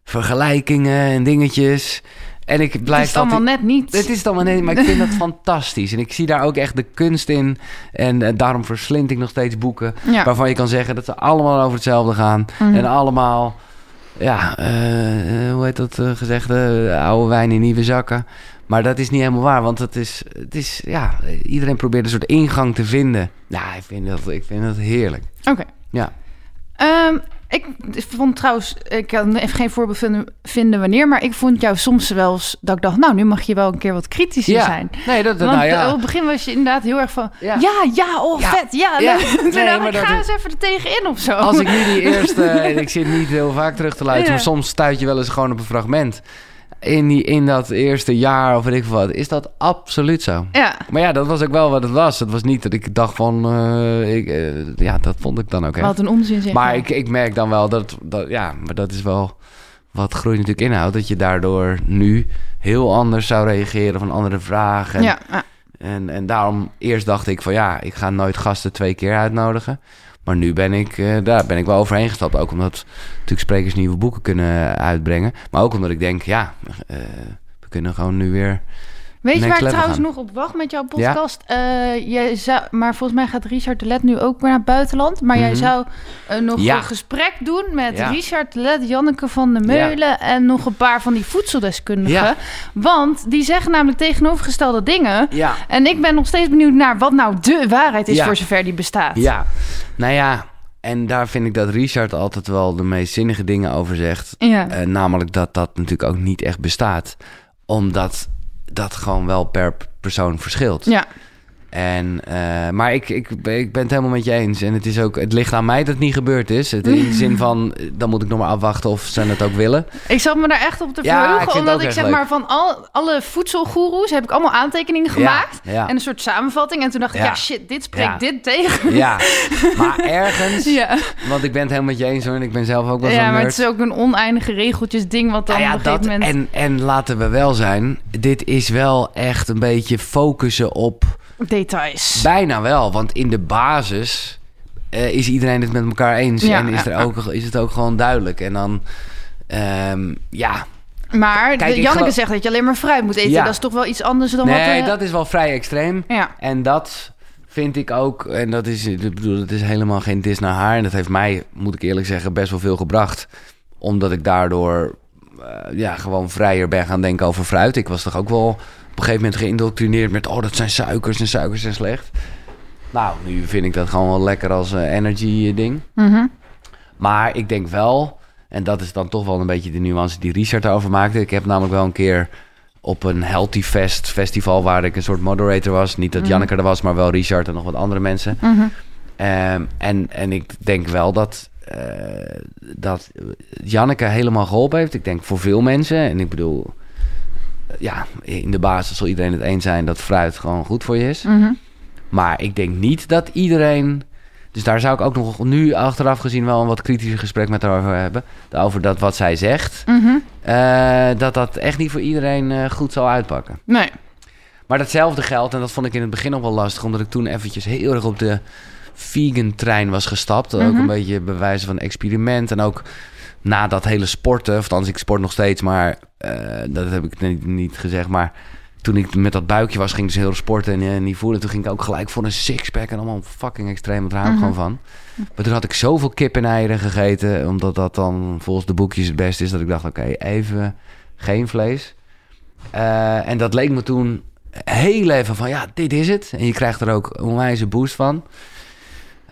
vergelijkingen en dingetjes. En ik Het blijf is allemaal net niet. het is het allemaal nee, maar ik vind dat fantastisch. En ik zie daar ook echt de kunst in. En eh, daarom verslind ik nog steeds boeken ja. waarvan je kan zeggen dat ze allemaal over hetzelfde gaan. Mhm. En allemaal, ja, eh, eh, hoe heet dat gezegde? Oude wijn in nieuwe zakken. Maar dat is niet helemaal waar, want het is, het is ja, iedereen probeert een soort ingang te vinden. Ja, ik vind dat, ik vind dat heerlijk. Oké. Ja. Ehm, ik vond trouwens, ik kan even geen voorbeeld vinden, vinden wanneer, maar ik vond jou soms wel eens dat ik dacht, nou, nu mag je wel een keer wat kritischer Ja. zijn. Nee, dat, dat Want nou eh, op ja. het begin was je inderdaad heel erg van, Ja. ja, ja, oh, Ja. vet, ja. Ja. Nee, maar ik, ga eens even er tegenin of zo. Als ik nu die eerste, en ik zit niet heel vaak terug te luisteren, Ja. maar soms stuit je wel eens gewoon op een fragment. In, die, in dat eerste jaar of weet ik wat, is dat absoluut zo. Ja, Maar ja, dat was ook wel wat het was. Het was niet dat ik dacht van, eh, ik, eh, ja, dat vond ik dan ook echt. wat een onzin zeg. Maar ik, ik merk dan wel dat, dat, ja, maar dat is wel wat groei natuurlijk inhoudt. Dat je daardoor nu heel anders zou reageren van andere vragen. ja. En, en daarom eerst dacht ik van ja, ik ga nooit gasten twee keer uitnodigen. Maar nu ben ik, eh, daar ben ik wel overheen gestapt. Ook omdat natuurlijk sprekers nieuwe boeken kunnen uitbrengen. Maar ook omdat ik denk, ja, eh, we kunnen gewoon nu weer... Weet je waar ik trouwens nog op wacht met jouw podcast? Eh, jij zou, maar volgens mij gaat Richard de Let nu ook weer naar het buitenland. Maar jij Mhm. zou eh, nog Ja. een gesprek doen met Ja. Richard de Let, Janneke van der Meulen... en nog een paar van die voedseldeskundigen. Ja. Want die zeggen namelijk tegenovergestelde dingen. Ja, En ik ben nog steeds benieuwd naar wat nou de waarheid is Ja. voor zover die bestaat. ja. Nou ja, en daar vind ik dat Richard altijd wel de meest zinnige dingen over zegt. Ja. Eh, namelijk dat dat natuurlijk ook niet echt bestaat. Omdat dat gewoon wel per persoon verschilt. Ja. En, eh, maar ik, ik, ik ben het helemaal met je eens. En het, is ook, het ligt aan mij dat het niet gebeurd is. Het, in de zin van, dan moet ik nog maar afwachten of ze het ook willen. Ik zat me daar echt op te Ja, ik verheugen. omdat ik zeg leuk. maar van al, alle voedselgoeroes heb ik allemaal aantekeningen gemaakt. Ja, ja. En een soort samenvatting. En toen dacht ik, Ja. shit, dit spreekt dit tegen. Ja, maar ergens, Ja, want ik ben het helemaal met je eens hoor. En ik ben zelf ook wel zo'n ja maar nerd. het is ook een oneindige regeltjes ding wat dan Nou ja, op dat, moment en, en laten we wel zijn, dit is wel echt een beetje focussen op details. bijna wel. Want in de basis eh, is iedereen het met elkaar eens. Ja, en is, er ook, is het ook gewoon duidelijk. En dan, ehm, ja, Maar Kijk, Janneke geloof- zegt dat je alleen maar fruit moet eten. Ja. Dat is toch wel iets anders dan nee, wat... eh, dat is wel vrij extreem. Ja, En dat vind ik ook, en dat is, ik bedoel, dat is helemaal geen dis naar haar. En dat heeft mij, moet ik eerlijk zeggen, best wel veel gebracht. Omdat ik daardoor eh, ja, gewoon vrijer ben gaan denken over fruit. Ik was toch ook wel een gegeven moment geïndoctrineerd met... oh, dat zijn suikers en suikers zijn slecht. Nou, nu vind ik dat gewoon wel lekker als eh, energy ding. Mhm. Maar ik denk wel, en dat is dan toch wel een beetje de nuance die Richard daarover maakte. Ik heb namelijk wel een keer op een Healthy Fest festival waar ik een soort moderator was. Niet dat Mhm. Janneke er was, maar wel Richard en nog wat andere mensen. Mhm. Ehm, en, en ik denk wel dat, eh, dat Janneke helemaal geholpen heeft. Ik denk voor veel mensen. En ik bedoel, eh, ja, in de basis zal iedereen het eens zijn dat fruit gewoon goed voor je is. Mhm. Maar ik denk niet dat iedereen. Dus daar zou ik ook nog nu achteraf gezien wel een wat kritischer gesprek met haar over hebben. Over dat wat zij zegt. Mhm. eh, dat dat echt niet voor iedereen eh, goed zal uitpakken. Nee. Maar datzelfde geldt, en dat vond ik in het begin nog wel lastig, omdat ik toen eventjes heel erg op de vegan trein was gestapt. Ook Mhm. een beetje bewijzen van experiment. En ook na dat hele sporten, of althans ik sport nog steeds, maar eh, dat heb ik niet, niet gezegd. Maar toen ik met dat buikje was, ging ik dus heel sporten en, eh, niet voelen. Toen ging ik ook gelijk voor een sixpack en allemaal fucking extreem. want Daar hou ik Mhm. gewoon van. Maar toen had ik zoveel kip en eieren gegeten, omdat dat dan volgens de boekjes het beste is, dat ik dacht, oké, even geen vlees. Eh, en dat leek me toen heel even van, ja, dit is het. En je krijgt er ook een onwijze boost van.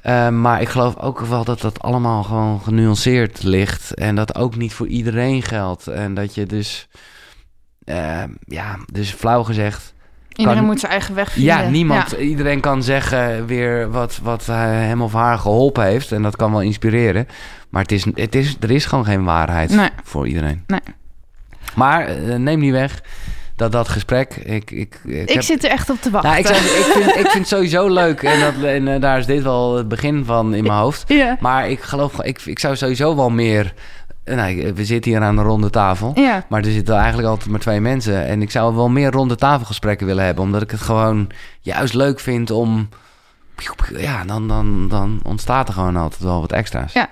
Eh, maar ik geloof ook wel dat dat allemaal gewoon genuanceerd ligt. En dat ook niet voor iedereen geldt. En dat je dus, eh, ja, dus flauw gezegd... Iedereen Kan- moet zijn eigen weg vinden. Ja, niemand, iedereen kan zeggen weer wat, wat hem of haar geholpen heeft. En dat kan wel inspireren. Maar het is, het is, er is gewoon geen waarheid Nee. voor iedereen. Nee. Maar eh, neem niet weg dat dat gesprek... Ik, ik, ik, Ik heb- zit er echt op te wachten. nou, ik, zou, ik, vind, ik vind het sowieso leuk. En, dat, en eh, daar is dit wel het begin van in mijn hoofd. Ja. Maar ik geloof, ik, ik zou sowieso wel meer... eh, Nou, we zitten hier aan een ronde tafel. Ja. Maar er zitten eigenlijk altijd maar twee mensen. En ik zou wel meer ronde tafelgesprekken willen hebben. Omdat ik het gewoon juist leuk vind om... Ja, dan, dan, dan ontstaat er gewoon altijd wel wat extra's. Ja.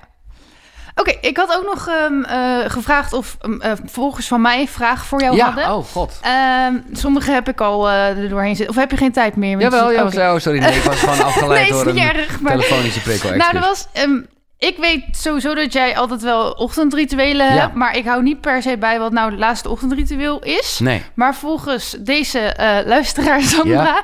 Oké, ik had ook nog ehm, eh, gevraagd of um, eh, volgers van mij vragen voor jou Ja, hadden. oh god. Ehm, sommige heb ik al eh, er doorheen zitten. Of heb je geen tijd meer? Jawel, ja, oké. oh, sorry. Nee, ik was gewoon afgeleid Nee, door een erg. Maar... telefonische prikkel. Nou, excuus. er was... ehm, ik weet sowieso dat jij altijd wel ochtendrituelen Ja. hebt. Maar ik hou niet per se bij wat nou het laatste ochtendritueel is. Nee. Maar volgens deze luisteraar Sandra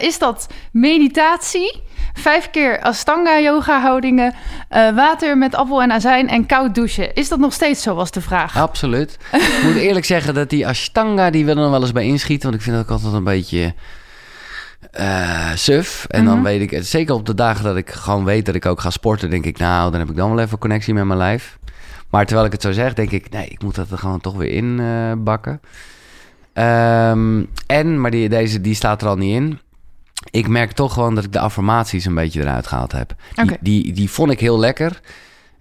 is dat meditatie, vijf keer Astanga yoga houdingen, eh, water met appel en azijn en koud douchen. Is dat nog steeds zo, was de vraag. Absoluut. ik moet eerlijk zeggen dat die Ashtanga, die wil er nog wel eens bij inschieten. Want ik vind dat ook altijd een beetje eh, suf. En dan Mhm. weet ik, zeker op de dagen dat ik gewoon weet dat ik ook ga sporten, denk ik, nou, dan heb ik dan wel even connectie met mijn lijf. Maar terwijl ik het zo zeg, denk ik, nee, ik moet dat er gewoon toch weer in eh, bakken. Ehm, en, maar die, deze die staat er al niet in. Ik merk toch gewoon dat ik de affirmaties een beetje eruit gehaald heb. Die, die, die vond ik heel lekker.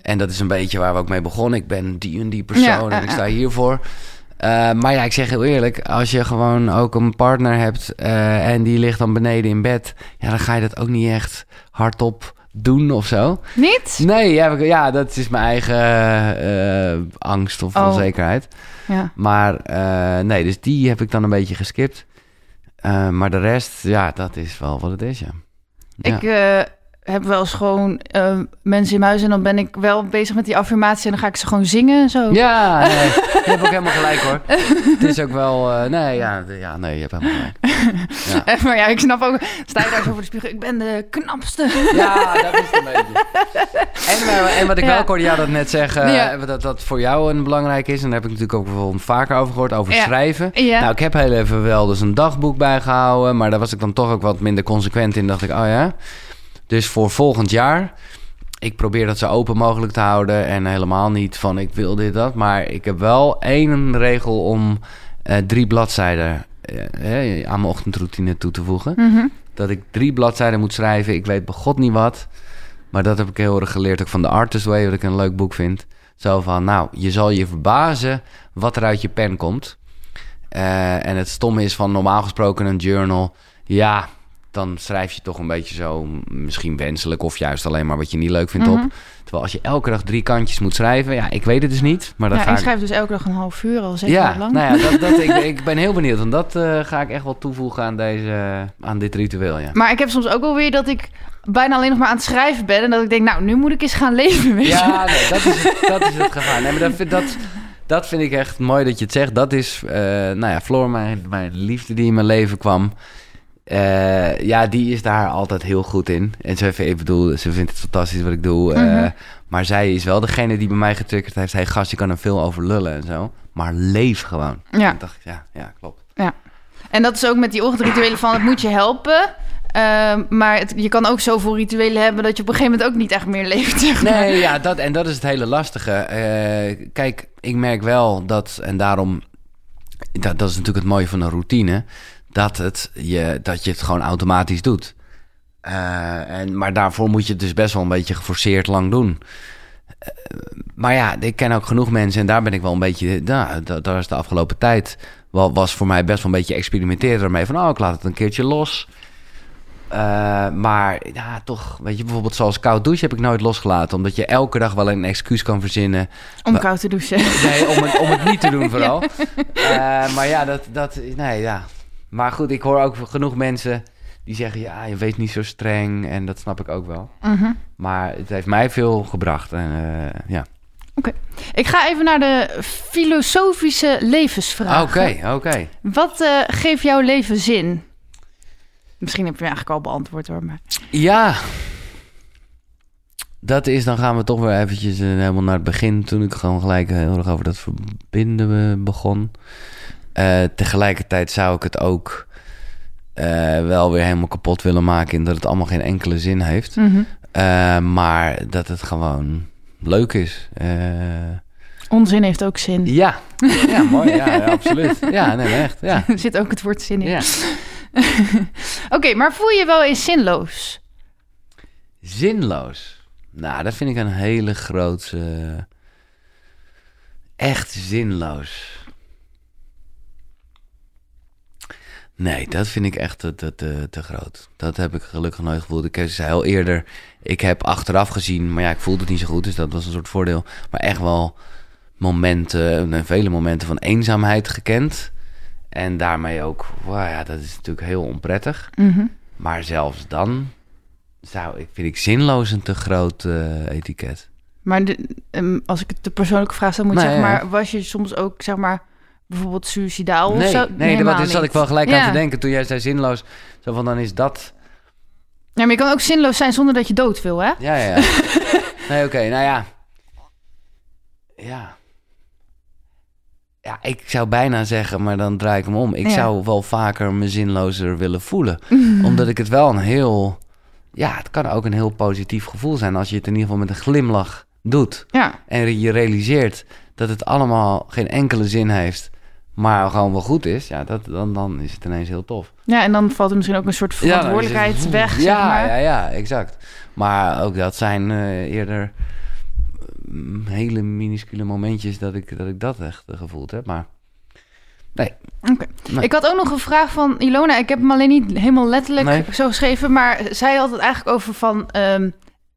En dat is een beetje waar we ook mee begonnen. Ik ben die en die persoon Ja, en ik sta hiervoor. Eh, maar ja, ik zeg heel eerlijk, als je gewoon ook een partner hebt eh, en die ligt dan beneden in bed, ja, dan ga je dat ook niet echt hardop doen of zo. Niet? Nee, ja, dat is mijn eigen eh, angst of Oh. onzekerheid. Ja. Maar nee, dus die heb ik dan een beetje geskipt. Eh, maar de rest, ja, dat is wel wat het is, ja. Ja. Ik eh, heb wel eens gewoon eh, mensen in mijn huis en dan ben ik wel bezig met die affirmatie en dan ga ik ze gewoon zingen en zo. Ja, nee, je hebt ook helemaal gelijk hoor. Het is ook wel, eh, nee, ja, ja, nee, je hebt helemaal gelijk. Ja, maar ja, ik snap ook, sta je daar zo voor de spiegel, ik ben de knapste. ja dat is het een beetje. En, eh, en wat ik Ja. wel hoorde jou dat net zeggen, Ja. dat dat voor jou een belangrijk is. En daar heb ik natuurlijk ook wel vaker over gehoord, over schrijven. Ja. Nou, ik heb heel even wel dus een dagboek bijgehouden, maar daar was ik dan toch ook wat minder consequent in. Dacht ik, oh ja. Dus voor volgend jaar, ik probeer dat zo open mogelijk te houden en helemaal niet van ik wil dit dat, maar ik heb wel één regel om eh, drie bladzijden eh, eh, aan mijn ochtendroutine toe te voegen. Mhm. Dat ik drie bladzijden moet schrijven. Ik weet bij god niet wat, maar dat heb ik heel erg geleerd ook van de Artist Way, wat ik een leuk boek vind. Zo van, nou, je zal je verbazen wat er uit je pen komt. Eh, en het stomme is van normaal gesproken een journal. Ja, dan schrijf je toch een beetje zo misschien wenselijk of juist alleen maar wat je niet leuk vindt Mhm. op. Terwijl als je elke dag drie kantjes moet schrijven, ja, ik weet het dus niet. Maar dan Ja, ga ik ik... schrijf dus elke dag een half uur al, zeker Ja, lang. nou ja, dat, dat, ik, ik ben heel benieuwd. Want dat eh, ga ik echt wel toevoegen aan, deze, aan dit ritueel, ja. Maar ik heb soms ook wel weer dat ik bijna alleen nog maar aan het schrijven ben. En dat ik denk, nou, nu moet ik eens gaan leven, weet je. Ja, nee, dat, is het, dat is het gevaar. Nee, maar dat, vind- dat, dat vind ik echt mooi dat je het zegt. Dat is, eh, nou ja, Floor, mijn, mijn liefde die in mijn leven kwam. Eh, ja, die is daar altijd heel goed in. En ze, ik bedoel, ze vindt het fantastisch wat ik doe. eh, Mhm. maar zij is wel degene die bij mij getriggerd heeft. Hey gast, je kan er veel over lullen en zo. Maar leef gewoon. Ja. Ik dacht, ja, ja, klopt. En dat is ook met die ochtendrituelen van, het moet je helpen. Ehm, maar het- je kan ook zoveel rituelen hebben dat je op een gegeven moment ook niet echt meer leeft. Zeg maar. Nee, ja, dat, en dat is het hele lastige. Eh, kijk, ik merk wel dat, en daarom, dat, dat is natuurlijk het mooie van een routine, dat, het je, dat je het gewoon automatisch doet. Eh, en, maar daarvoor moet je het dus best wel een beetje geforceerd lang doen. Eh, maar ja, ik ken ook genoeg mensen en daar ben ik wel een beetje, nou, da- daar is de afgelopen tijd, wel, was voor mij best wel een beetje experimenteren ermee. Van, oh, ik laat het een keertje los. Eh, maar ja, toch, weet je, bijvoorbeeld zoals koud douchen heb ik nooit losgelaten. Omdat je elke dag wel een excuus kan verzinnen. Om koud te douchen. Nee, om het, om het niet te doen vooral. Maar ja, dat, dat, nee, ja. Maar goed, ik hoor ook genoeg mensen die zeggen, ja, je weet niet zo streng. En dat snap ik ook wel. Mhm. Maar het heeft mij veel gebracht. En eh, ja. Ik ga even naar de filosofische levensvraag. Oké, oké. Wat eh, geeft jouw leven zin? Misschien heb je hem eigenlijk al beantwoord hoor. Maar... Ja. Dat is, dan gaan we toch weer eventjes eh, helemaal naar het begin. Toen ik gewoon gelijk heel erg over dat verbinden begon. Eh, tegelijkertijd zou ik het ook eh, wel weer helemaal kapot willen maken. In dat het allemaal geen enkele zin heeft. Mhm. Eh, maar dat het gewoon leuk is. Onzin heeft ook zin. Ja, ja mooi. Ja, ja, absoluut. Ja, nee, echt. Ja. Er zit ook het woord zin in. ja. Oké, maar voel je wel eens zinloos? Zinloos. Nou, dat vind ik een hele grote. echt zinloos. Nee, dat vind ik echt te, te, te, te groot. Dat heb ik gelukkig nooit gevoeld. Ik zei al eerder, ik heb achteraf gezien, maar ja, ik voelde het niet zo goed, dus dat was een soort voordeel. Maar echt wel momenten, en vele momenten van eenzaamheid gekend. En daarmee ook, wow, ja, dat is natuurlijk heel onprettig. Mhm. Maar zelfs dan zou ik, vind ik zinloos een te groot eh, etiket. Maar de, ehm, als ik het de persoonlijke vraag stel, moet je Nee, zeggen, maar was je soms ook, zeg maar, bijvoorbeeld suicidaal of nee, zo? nee, Helemaal daar zat ik wel gelijk Ja. aan te denken toen jij zei zinloos. Zo van, dan is dat... Ja, maar je kan ook zinloos zijn zonder dat je dood wil, hè? Ja, ja. ja. nee, oké, nou ja. Ja. Ja, ik zou bijna zeggen, maar dan draai ik hem om. Ik Ja. zou wel vaker me zinlozer willen voelen. Omdat ik het wel een heel... Ja, het kan ook een heel positief gevoel zijn... als je het in ieder geval met een glimlach doet. Ja, en je realiseert dat het allemaal geen enkele zin heeft, maar gewoon wel goed is, ja, dat, dan, dan is het ineens heel tof. ja, en dan valt er misschien ook een soort verantwoordelijkheid Ja, het- weg, zeg ja, maar. Ja, ja, exact. Maar ook dat zijn eh, eerder mm, hele minuscule momentjes dat ik dat, ik dat echt eh, gevoeld heb. Maar nee, Oké. Nee. Ik had ook nog een vraag van Ilona. Ik heb hem alleen niet helemaal letterlijk Nee. zo geschreven, maar zij had het eigenlijk over van... ehm,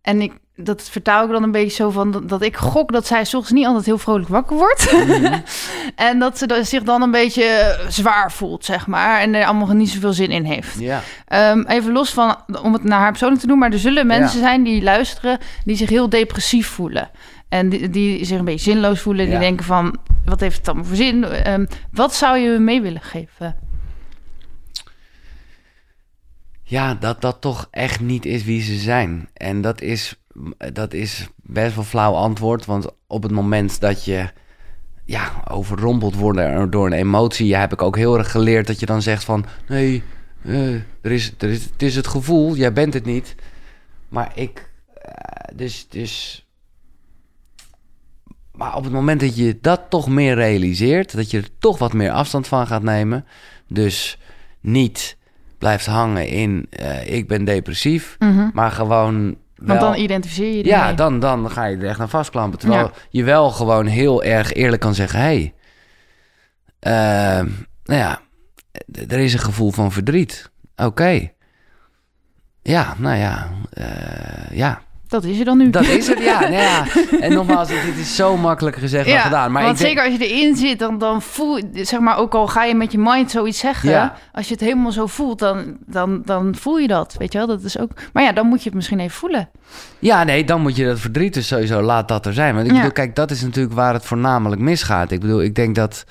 en ik, dat vertaal ik dan een beetje zo van dat, ik gok dat zij 's ochtends niet altijd heel vrolijk wakker wordt. Mhm. en dat ze dan- zich dan een beetje zwaar voelt, zeg maar. En er allemaal niet zoveel zin in heeft. Ehm, even los van, om het naar haar persoonlijk te doen, maar er zullen mensen zijn die luisteren die zich heel depressief voelen. En die, die zich een beetje zinloos voelen. Die denken van, wat heeft het allemaal voor zin? Ehm, wat zou je mee willen geven? ja, dat dat toch echt niet is wie ze zijn. En dat is, dat is best wel flauw antwoord, want op het moment dat je ja, overrompeld wordt door een emotie, ja, heb ik ook heel erg geleerd dat je dan zegt van, nee, eh, er is, er is, het is het gevoel, jij bent het niet. Maar ik, eh, dus, dus, maar op het moment dat je dat toch meer realiseert, dat je er toch wat meer afstand van gaat nemen, dus niet blijft hangen in, eh, ik ben depressief, maar gewoon Mhm. Want dan identificeer je die ja, mee. dan, dan ga je er echt aan vastklampen. Terwijl Ja. je wel gewoon heel erg eerlijk kan zeggen... hé, hey, ehm, nou ja, er is een gevoel van verdriet. Oké. Ja, nou ja, eh, ja, Dat is er dan nu. dat is het. Ja, nou ja. En nogmaals, dit is zo makkelijk gezegd dan gedaan. Maar want ik denk, zeker als je erin zit, dan, dan voel je, zeg maar, ook al ga je met je mind zoiets zeggen, Ja. als je het helemaal zo voelt, dan, dan, dan voel je dat, weet je wel? Dat is ook, maar ja, dan moet je het misschien even voelen. Ja, nee, dan moet je dat verdriet dus sowieso laat dat er zijn. Want ik bedoel, kijk, dat is natuurlijk waar het voornamelijk misgaat. Ik bedoel, ik denk dat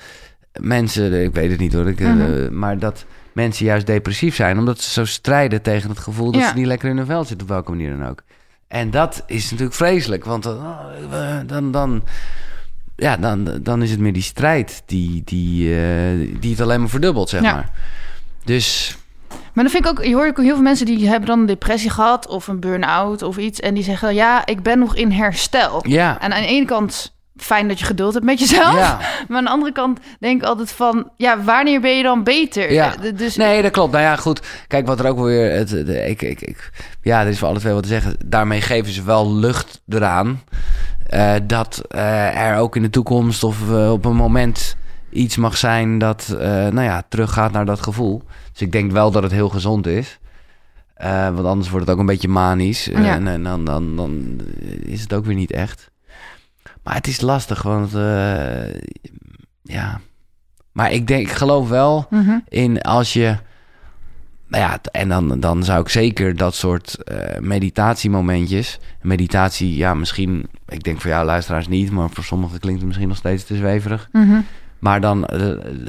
mensen, ik weet het niet hoor, ik, eh, Mhm. maar dat mensen juist depressief zijn omdat ze zo strijden tegen het gevoel dat ze niet lekker in hun vel zitten, op welke manier dan ook. En dat is natuurlijk vreselijk, want dan, oh, dan, dan, ja, dan, dan is het meer die strijd die, die, eh, die het alleen maar verdubbelt, zeg Ja. maar. Dus Maar dan vind ik ook, je hoort ook heel veel mensen die hebben dan een depressie gehad of een burn-out of iets en die zeggen, ja, ik ben nog in herstel. ja, En aan de ene kant fijn dat je geduld hebt met jezelf, ja. maar aan de andere kant denk ik altijd van, ja, wanneer ben je dan beter? Ja. Dus Nee, dat klopt. Nou ja, goed. Kijk, wat er ook weer... Het, de, ik, ik, ik, ja, er is voor alle twee wat te zeggen. Daarmee geven ze wel lucht eraan. eh, dat eh, er ook in de toekomst of eh, op een moment iets mag zijn dat, nou ja, teruggaat naar dat gevoel. Dus ik denk wel dat het heel gezond is. Want anders wordt het ook een beetje manisch. Ja. En, en dan, dan, dan is het ook weer niet echt. Maar het is lastig, want eh, ja. Maar ik denk, ik geloof wel Mhm. in als je. Nou ja, en dan, dan zou ik zeker dat soort eh, meditatiemomentjes. Meditatie, ja, misschien. Ik denk voor jou luisteraars niet, maar voor sommigen klinkt het misschien nog steeds te zweverig. Mhm. Maar dan eh,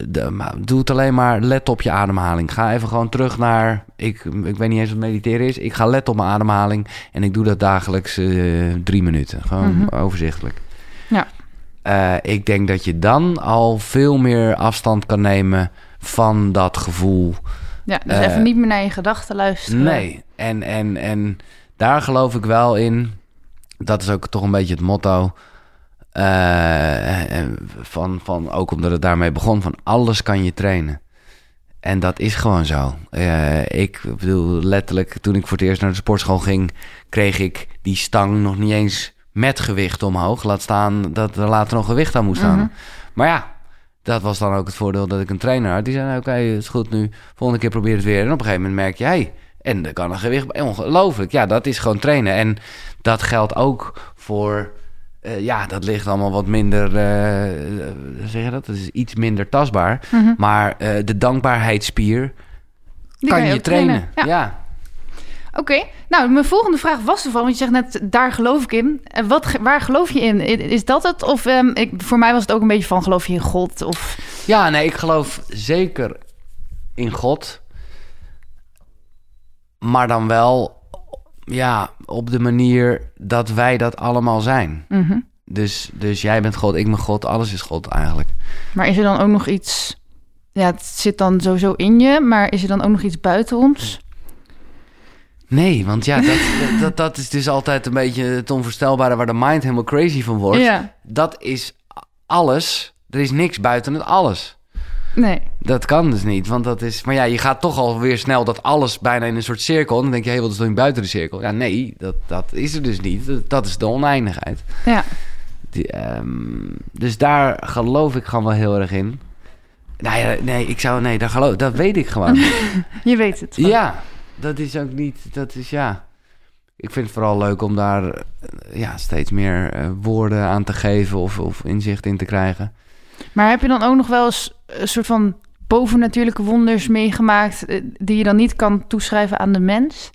de, maar doe het alleen maar. Let op je ademhaling. Ga even gewoon terug naar. Ik, ik weet niet eens wat mediteren is. Ik ga letten op mijn ademhaling. En ik doe dat dagelijks drie minuten. Gewoon Mhm. overzichtelijk. Ja. Eh, ik denk dat je dan al veel meer afstand kan nemen van dat gevoel. Ja, dus Eh, even niet meer naar je gedachten luisteren. Nee, en, en, en daar geloof ik wel in. Dat is ook toch een beetje het motto. Eh, van, van, ook omdat het daarmee begon, van alles kan je trainen. En dat is gewoon zo. Eh, ik bedoel, letterlijk, toen ik voor het eerst naar de sportschool ging, kreeg ik die stang nog niet eens met gewicht omhoog. Laat staan dat er later nog gewicht aan moest. Mhm. Maar ja, dat was dan ook het voordeel dat ik een trainer had. Die zei, nou, oké, het is goed nu. Volgende keer probeer het weer. En op een gegeven moment merk je, hey, en er kan een gewicht bij. Ongelooflijk. Ja, dat is gewoon trainen. En dat geldt ook voor... eh, ja, dat ligt allemaal wat minder... hoe zeg je dat? Dat is iets minder tastbaar. Mhm. Maar eh, de dankbaarheidsspier Die kan, je, trainen. Ja. Ja. Oké, nou, mijn volgende vraag was ervan, want je zegt net, daar geloof ik in. En wat, waar geloof je in? Is dat het? Of ehm, ik, voor mij was het ook een beetje van, geloof je in God? Of, ja, nee, ik geloof zeker in God. Maar dan wel ja, op de manier dat wij dat allemaal zijn. Mhm. Dus, dus jij bent God, ik ben God, alles is God eigenlijk. Maar is er dan ook nog iets... Ja, het zit dan sowieso in je, maar is er dan ook nog iets buiten ons? Nee, want ja, dat, dat, dat is dus altijd een beetje het onvoorstelbare waar de mind helemaal crazy van wordt. Ja, Dat is alles. Er is niks buiten het alles. nee. Dat kan dus niet, want dat is... Maar ja, je gaat toch alweer snel dat alles bijna in een soort cirkel... En dan denk je, hé, wat is dan buiten de cirkel? Ja, nee, dat, dat is er dus niet. Dat, dat is de oneindigheid. Ja, Die, ehm, dus daar geloof ik gewoon wel heel erg in. Nou ja, nee, ik zou... Nee, daar geloof, dat weet ik gewoon. je weet het. ja, dat is ook niet... Dat is, ja... Ik vind het vooral leuk om daar eh, ja, steeds meer eh, woorden aan te geven... Of, of inzicht in te krijgen. Maar heb je dan ook nog wel eens een soort van bovennatuurlijke wonders meegemaakt... eh, die je dan niet kan toeschrijven aan de mens?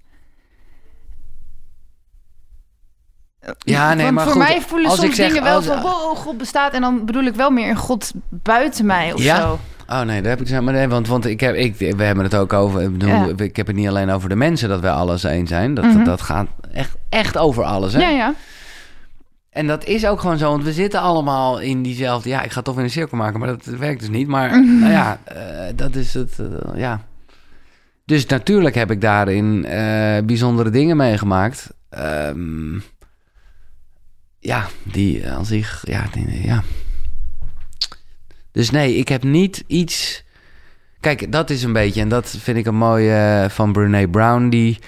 Ja, nee, Want maar voor goed, mij voelen als soms ik zeg- dingen wel als- van... wow, God bestaat. En dan bedoel ik wel meer een God buiten mij of Ja? zo. Oh nee, daar heb ik maar nee, want, want ik heb, ik, we hebben het ook over. Ik, bedoel, Ja. ik heb het niet alleen over de mensen dat wij alles één zijn. Dat, Mhm. dat gaat echt, echt over alles. Hè? Ja, ja. En dat is ook gewoon zo, want we zitten allemaal in diezelfde. Ja, ik ga toch in een cirkel maken, maar dat werkt dus niet. Maar Mhm. nou ja, eh, dat is het. eh, ja. Dus natuurlijk heb ik daarin eh, bijzondere dingen meegemaakt. Ehm, ja, die aan zich. Ja, die- ja. Dus nee, ik heb niet iets. Kijk, dat is een beetje, en dat vind ik een mooie eh, van Brene Brown, die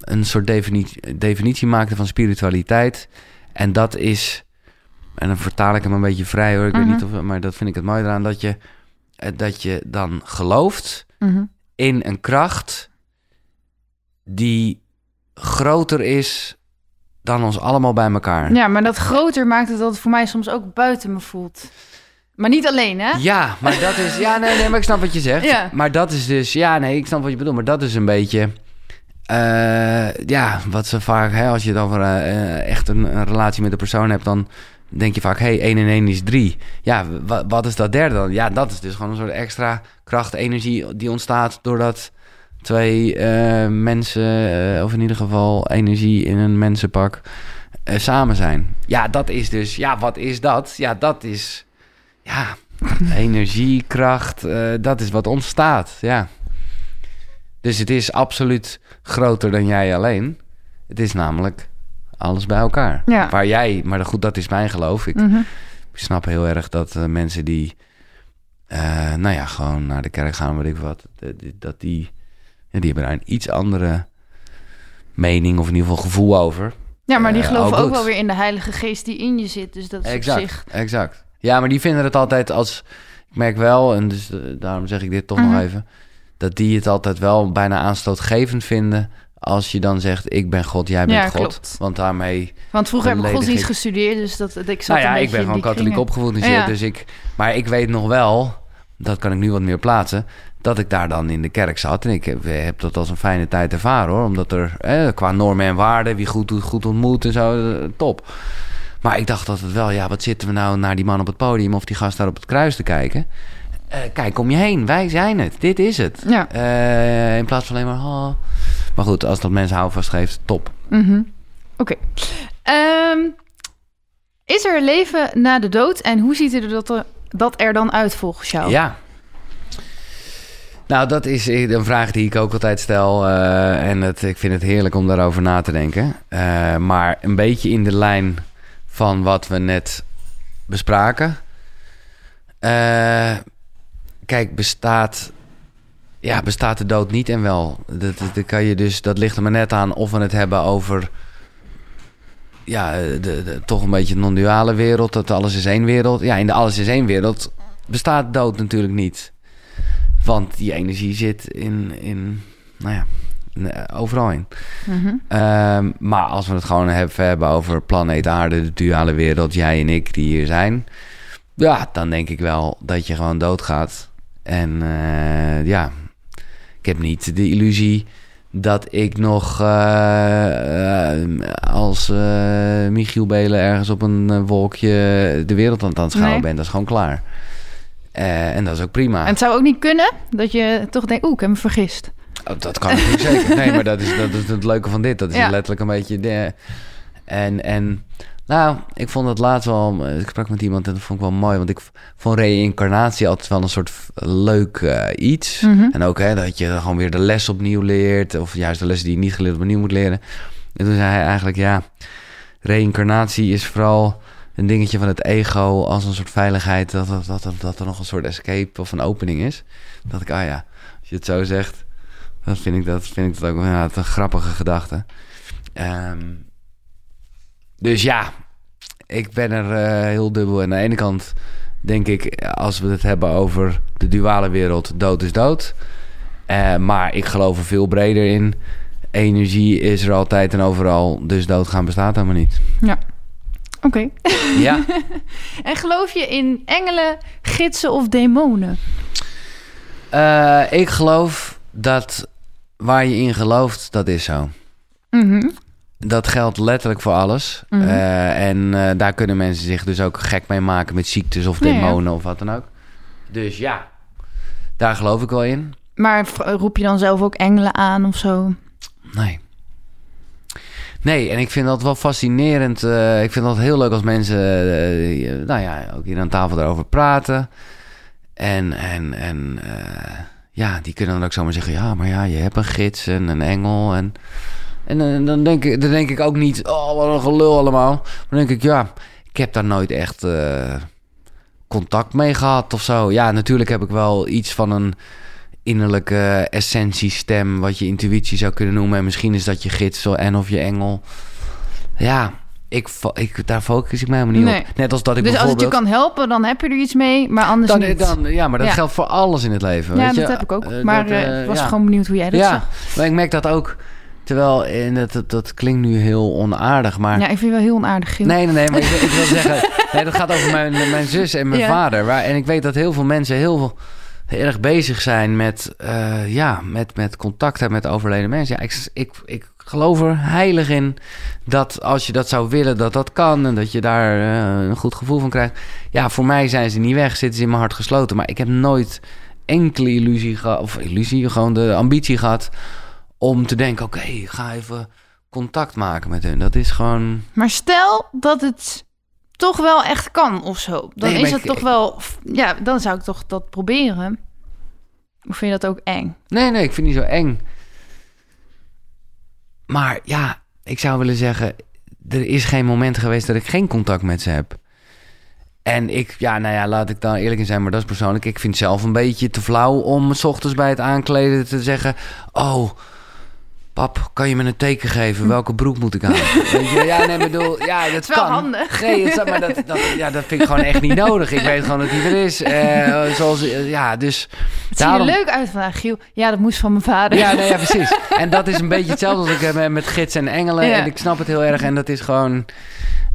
een soort definitie, definitie maakte van spiritualiteit. En dat is, en dan vertaal ik hem een beetje vrij hoor, ik Mhm. weet niet of, maar dat vind ik het mooi eraan, dat je, eh, dat je dan gelooft Mhm. in een kracht die groter is dan ons allemaal bij elkaar. Ja, maar dat groter maakt het dat het voor mij soms ook buiten me voelt. Maar niet alleen, hè? Ja, maar dat is. Ja, nee, nee, maar ik snap wat je zegt. Ja. Maar dat is dus. Ja, nee, ik snap wat je bedoelt. Maar dat is een beetje. eh, ja, wat ze vaak. Hè, als je dan voor, eh, echt een, een relatie met een persoon hebt, dan denk je vaak: hé, hey, 1 en 1 is 3. Ja, wa- wat is dat derde dan? Ja, dat is dus gewoon een soort extra kracht, energie die ontstaat doordat twee eh, mensen, eh, of in ieder geval energie in een mensenpak, eh, samen zijn. Ja, dat is dus. Ja, wat is dat? Ja, dat is. Ja, energie, kracht, eh, dat is wat ontstaat, ja. Dus het is absoluut groter dan jij alleen. Het is namelijk alles bij elkaar. Ja. Waar jij, maar goed, dat is mijn geloof. Ik Mhm. snap heel erg dat eh, mensen die, eh, nou ja, gewoon naar de kerk gaan, weet ik wat, dat die, ja, die hebben daar een iets andere mening of in ieder geval gevoel over. Ja, maar die geloven oh, ook wel weer in de Heilige Geest die in je zit. Dus dat is op zich... exact. Ja, maar die vinden het altijd als... Ik merk wel, en dus eh, daarom zeg ik dit toch Mhm. nog even... dat die het altijd wel bijna aanstootgevend vinden... als je dan zegt, ik ben God, jij bent Ja, God. klopt. Want daarmee... Want vroeger heb ik godsdienst ik- gestudeerd, dus dat, ik zat Nou ja, ik ben gewoon katholiek opgevoed Ja. dus ik... Maar ik weet nog wel, dat kan ik nu wat meer plaatsen... dat ik daar dan in de kerk zat. En ik heb, heb dat als een fijne tijd ervaren, hoor. Omdat er, eh, qua normen en waarden... wie goed doet, goed ontmoet en zo, eh, top. Maar ik dacht altijd wel, ja, wat zitten we nou naar die man op het podium... of die gast daar op het kruis te kijken... Eh, kijk om je heen, wij zijn het. Dit is het. Ja. Eh, in plaats van alleen maar... Oh. Maar goed, als dat mensen houvast geeft, top. Mhm. Oké. Ehm, is er leven na de dood en hoe ziet er dat, er dat er dan uit volgens jou? Ja. Nou, dat is een vraag die ik ook altijd stel. eh, en het, ik vind het heerlijk om daarover na te denken. Maar een beetje in de lijn van wat we net bespraken. Eh, kijk, bestaat, ja, bestaat de dood niet en wel. Dat, dat, kan je dus, dat ligt er maar net aan of we het hebben over ja, de, de, toch een beetje non-duale wereld. Dat alles is één wereld. Ja, in de alles is één wereld bestaat dood natuurlijk niet. Want die energie zit in, in nou ja, overal in. Mhm. Ehm, maar als we het gewoon hebben, hebben over planeet Aarde, de duale wereld, jij en ik die hier zijn. Ja, dan denk ik wel dat je gewoon doodgaat. En eh, ja, ik heb niet de illusie dat ik nog eh, eh, als eh, Michiel Belen ergens op een eh, wolkje de wereld aan het aanschouwen Nee. ben. Dat is gewoon klaar. Eh, en dat is ook prima. En het zou ook niet kunnen dat je toch denkt, oeh, ik heb me vergist. Oh, dat kan natuurlijk zeker. Nee, maar dat is, dat is het leuke van dit. Dat is Ja. letterlijk een beetje... De, en, en nou, ik vond het laatst wel... Ik sprak met iemand en dat vond ik wel mooi. Want ik vond reïncarnatie altijd wel een soort leuk eh, iets. Mhm. En ook hè, dat je gewoon weer de les opnieuw leert. Of juist de les die je niet geleerd opnieuw moet leren. En toen zei hij eigenlijk, ja... Reïncarnatie is vooral een dingetje van het ego... als een soort veiligheid. Dat, dat, dat, dat er nog een soort escape of een opening is. Dat ik, ah ja, als je het zo zegt... Dat vind ik, dat vind ik dat ook ja, een grappige gedachte. Ehm, dus ja, ik ben er eh, heel dubbel. En aan de ene kant denk ik, als we het hebben over de duale wereld, dood is dood. Eh, maar ik geloof er veel breder in. Energie is er altijd en overal, dus doodgaan bestaat helemaal niet. Oké. Ja, En geloof je in engelen, gidsen of demonen? Eh, ik geloof dat waar je in gelooft, dat is zo. Mhm. Dat geldt letterlijk voor alles. Mhm. Eh, en eh, daar kunnen mensen zich dus ook gek mee maken met ziektes of ja. demonen of wat dan ook. Dus ja, daar geloof ik wel in. Maar v- roep je dan zelf ook engelen aan of zo? Nee. Nee, en ik vind dat wel fascinerend. eh, ik vind dat heel leuk als mensen, eh, nou ja, ook hier aan tafel daarover praten. En, en, en eh, ja, die kunnen dan ook zomaar zeggen: ja, maar ja, je hebt een gids en een engel. En, en eh, dan, denk ik, dan denk ik ook niet: oh, wat een gelul allemaal. Maar dan denk ik: ja, ik heb daar nooit echt eh, contact mee gehad of zo. Ja, natuurlijk heb ik wel iets van een innerlijke essentiestem, wat je intuïtie zou kunnen noemen. En misschien is dat je gids en of je engel. Ja, ik, ik, daar focus ik mij helemaal niet Nee. op. Net als dat ik dus als het je kan helpen, dan heb je er iets mee, maar anders dan, niet. dan, ja, maar dat Ja. geldt voor alles in het leven. ja, weet dat je? heb ik ook. Eh, maar dat, eh, eh, ik was ja. gewoon benieuwd hoe jij dat Ja, zag. maar ik merk dat ook. Terwijl, en dat, dat, klinkt nu heel onaardig, maar... Ja, ik vind je wel heel onaardig. Nee, nee, nee, maar ik, wil- ik wil zeggen... Nee, dat gaat over mijn, mijn zus en mijn Ja. vader. Waar, en ik weet dat heel veel mensen heel, heel erg bezig zijn met, eh, ja, met, met contact hebben met overleden mensen. Ja, ik, ik, ik geloof er heilig in dat als je dat zou willen, dat dat kan. En dat je daar eh, een goed gevoel van krijgt. Ja, voor mij zijn ze niet weg, zitten ze in mijn hart gesloten. Maar ik heb nooit enkele illusie gehad, of illusie, gewoon de ambitie gehad... om te denken, oké, ga even contact maken met hun. Dat is gewoon... Maar stel dat het toch wel echt kan of zo. Dan Nee, is het ik- toch wel... Ja, dan zou ik toch dat proberen. Of vind je dat ook eng? Nee, nee, ik vind het niet zo eng. Maar ja, ik zou willen zeggen... er is geen moment geweest dat ik geen contact met ze heb. En ik, ja, nou ja, laat ik dan eerlijk in zijn, maar dat is persoonlijk. Ik vind het zelf een beetje te flauw om 's ochtends bij het aankleden te zeggen... Oh, pap, kan je me een teken geven? Welke broek moet ik aan? Weet je, ja, nee, bedoel, ja, dat is wel kan. handig. Nee, het, maar dat, dat, ja, dat vind ik gewoon echt niet nodig. Ik weet gewoon dat hij er is. Eh, zoals, ja, dus... Het ziet er leuk uit vandaag, Giel. Ja, dat moest van mijn vader. Ja, nee, ja, precies. En dat is een beetje hetzelfde als ik heb met- met gids en engelen. Ja. En ik snap het heel erg. En dat is gewoon...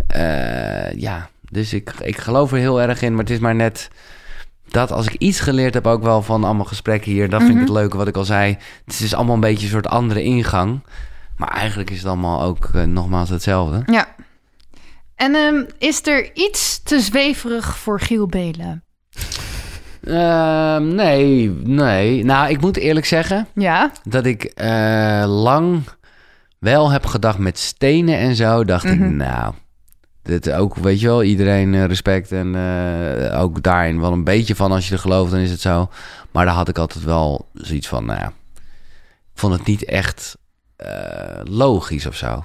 eh, ja, dus ik, ik geloof er heel erg in. Maar het is maar net dat als ik iets geleerd heb ook wel van allemaal gesprekken hier... dan vind ik Mhm. het leuke wat ik al zei. Het is allemaal een beetje een soort andere ingang. Maar eigenlijk is het allemaal ook eh, nogmaals hetzelfde. Ja. En ehm, is er iets te zweverig voor Giel Belen? Ehm, nee, nee. Nou, ik moet eerlijk zeggen... Ja. dat ik eh, lang wel heb gedacht met stenen en zo. Dacht ik, Mhm. nou, dit ook, weet je wel, iedereen eh, respect en eh, ook daarin wel een beetje van als je er gelooft, dan is het zo. Maar daar had ik altijd wel zoiets van, nou ja, ik vond het niet echt eh, logisch of zo.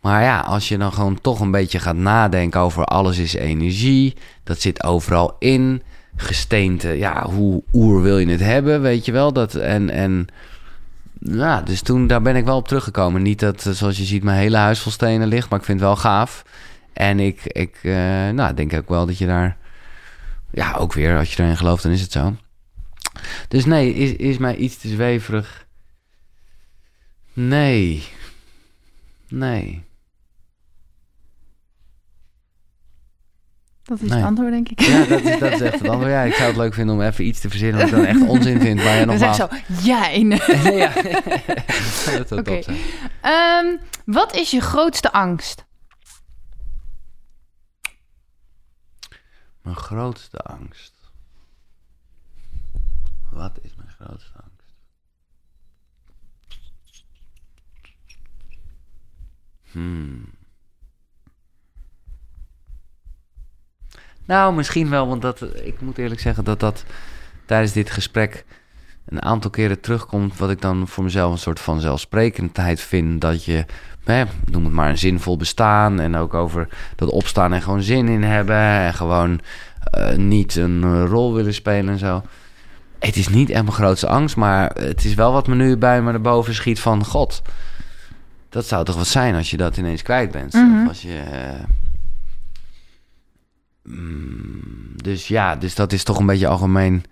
Maar ja, als je dan gewoon toch een beetje gaat nadenken over alles is energie, dat zit overal in. Gesteente, ja, hoe oer wil je het hebben, weet je wel? Dat, en, en ja, dus toen, daar ben ik wel op teruggekomen. Niet dat, eh, zoals je ziet, mijn hele huis vol stenen ligt, maar ik vind het wel gaaf. En ik, ik uh, nou, denk ook wel dat je daar, ja, ook weer, als je erin gelooft, dan is het zo. Dus nee, is, is mij iets te zweverig? Nee. Nee. Dat is het antwoord, denk ik. Ja, dat is, dat is echt het antwoord. Ja, ik zou het leuk vinden om even iets te verzinnen wat ik dan echt onzin vind. Maar ja, nogmaals... Dan zeg zo, jij. Nee. ja. dat zou top zijn. Um, wat is je grootste angst? Mijn grootste angst? Wat is mijn grootste angst? Hmm. Nou, misschien wel, want dat, ik moet eerlijk zeggen dat dat tijdens dit gesprek een aantal keren terugkomt. Wat ik dan voor mezelf een soort van zelfsprekendheid vind. Dat je, hè, noem het maar, een zinvol bestaan. En ook over dat opstaan en gewoon zin in hebben. En gewoon uh, niet een rol willen spelen en zo. Het is niet echt mijn grootste angst, maar het is wel wat me nu bij me naar boven schiet van God. Dat zou toch wat zijn als je dat ineens kwijt bent. Mm -hmm. Of als je. Uh, Mm, dus ja, dus dat is toch een beetje algemeen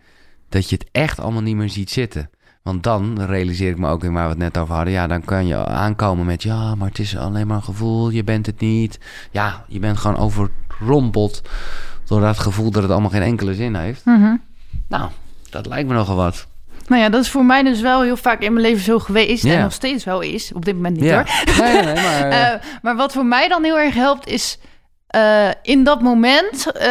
dat je het echt allemaal niet meer ziet zitten. Want dan realiseer ik me ook in waar we het net over hadden. Ja, dan kan je aankomen met ja, maar het is alleen maar een gevoel. Je bent het niet. Ja, je bent gewoon overrompeld door dat gevoel dat het allemaal geen enkele zin heeft. Mhm. Nou, dat lijkt me nogal wat. Nou ja, dat is voor mij dus wel heel vaak in mijn leven zo geweest. En nog steeds wel is. Op dit moment niet hoor. Nee, nee, maar... uh, maar wat voor mij dan heel erg helpt is uh, in dat moment, uh,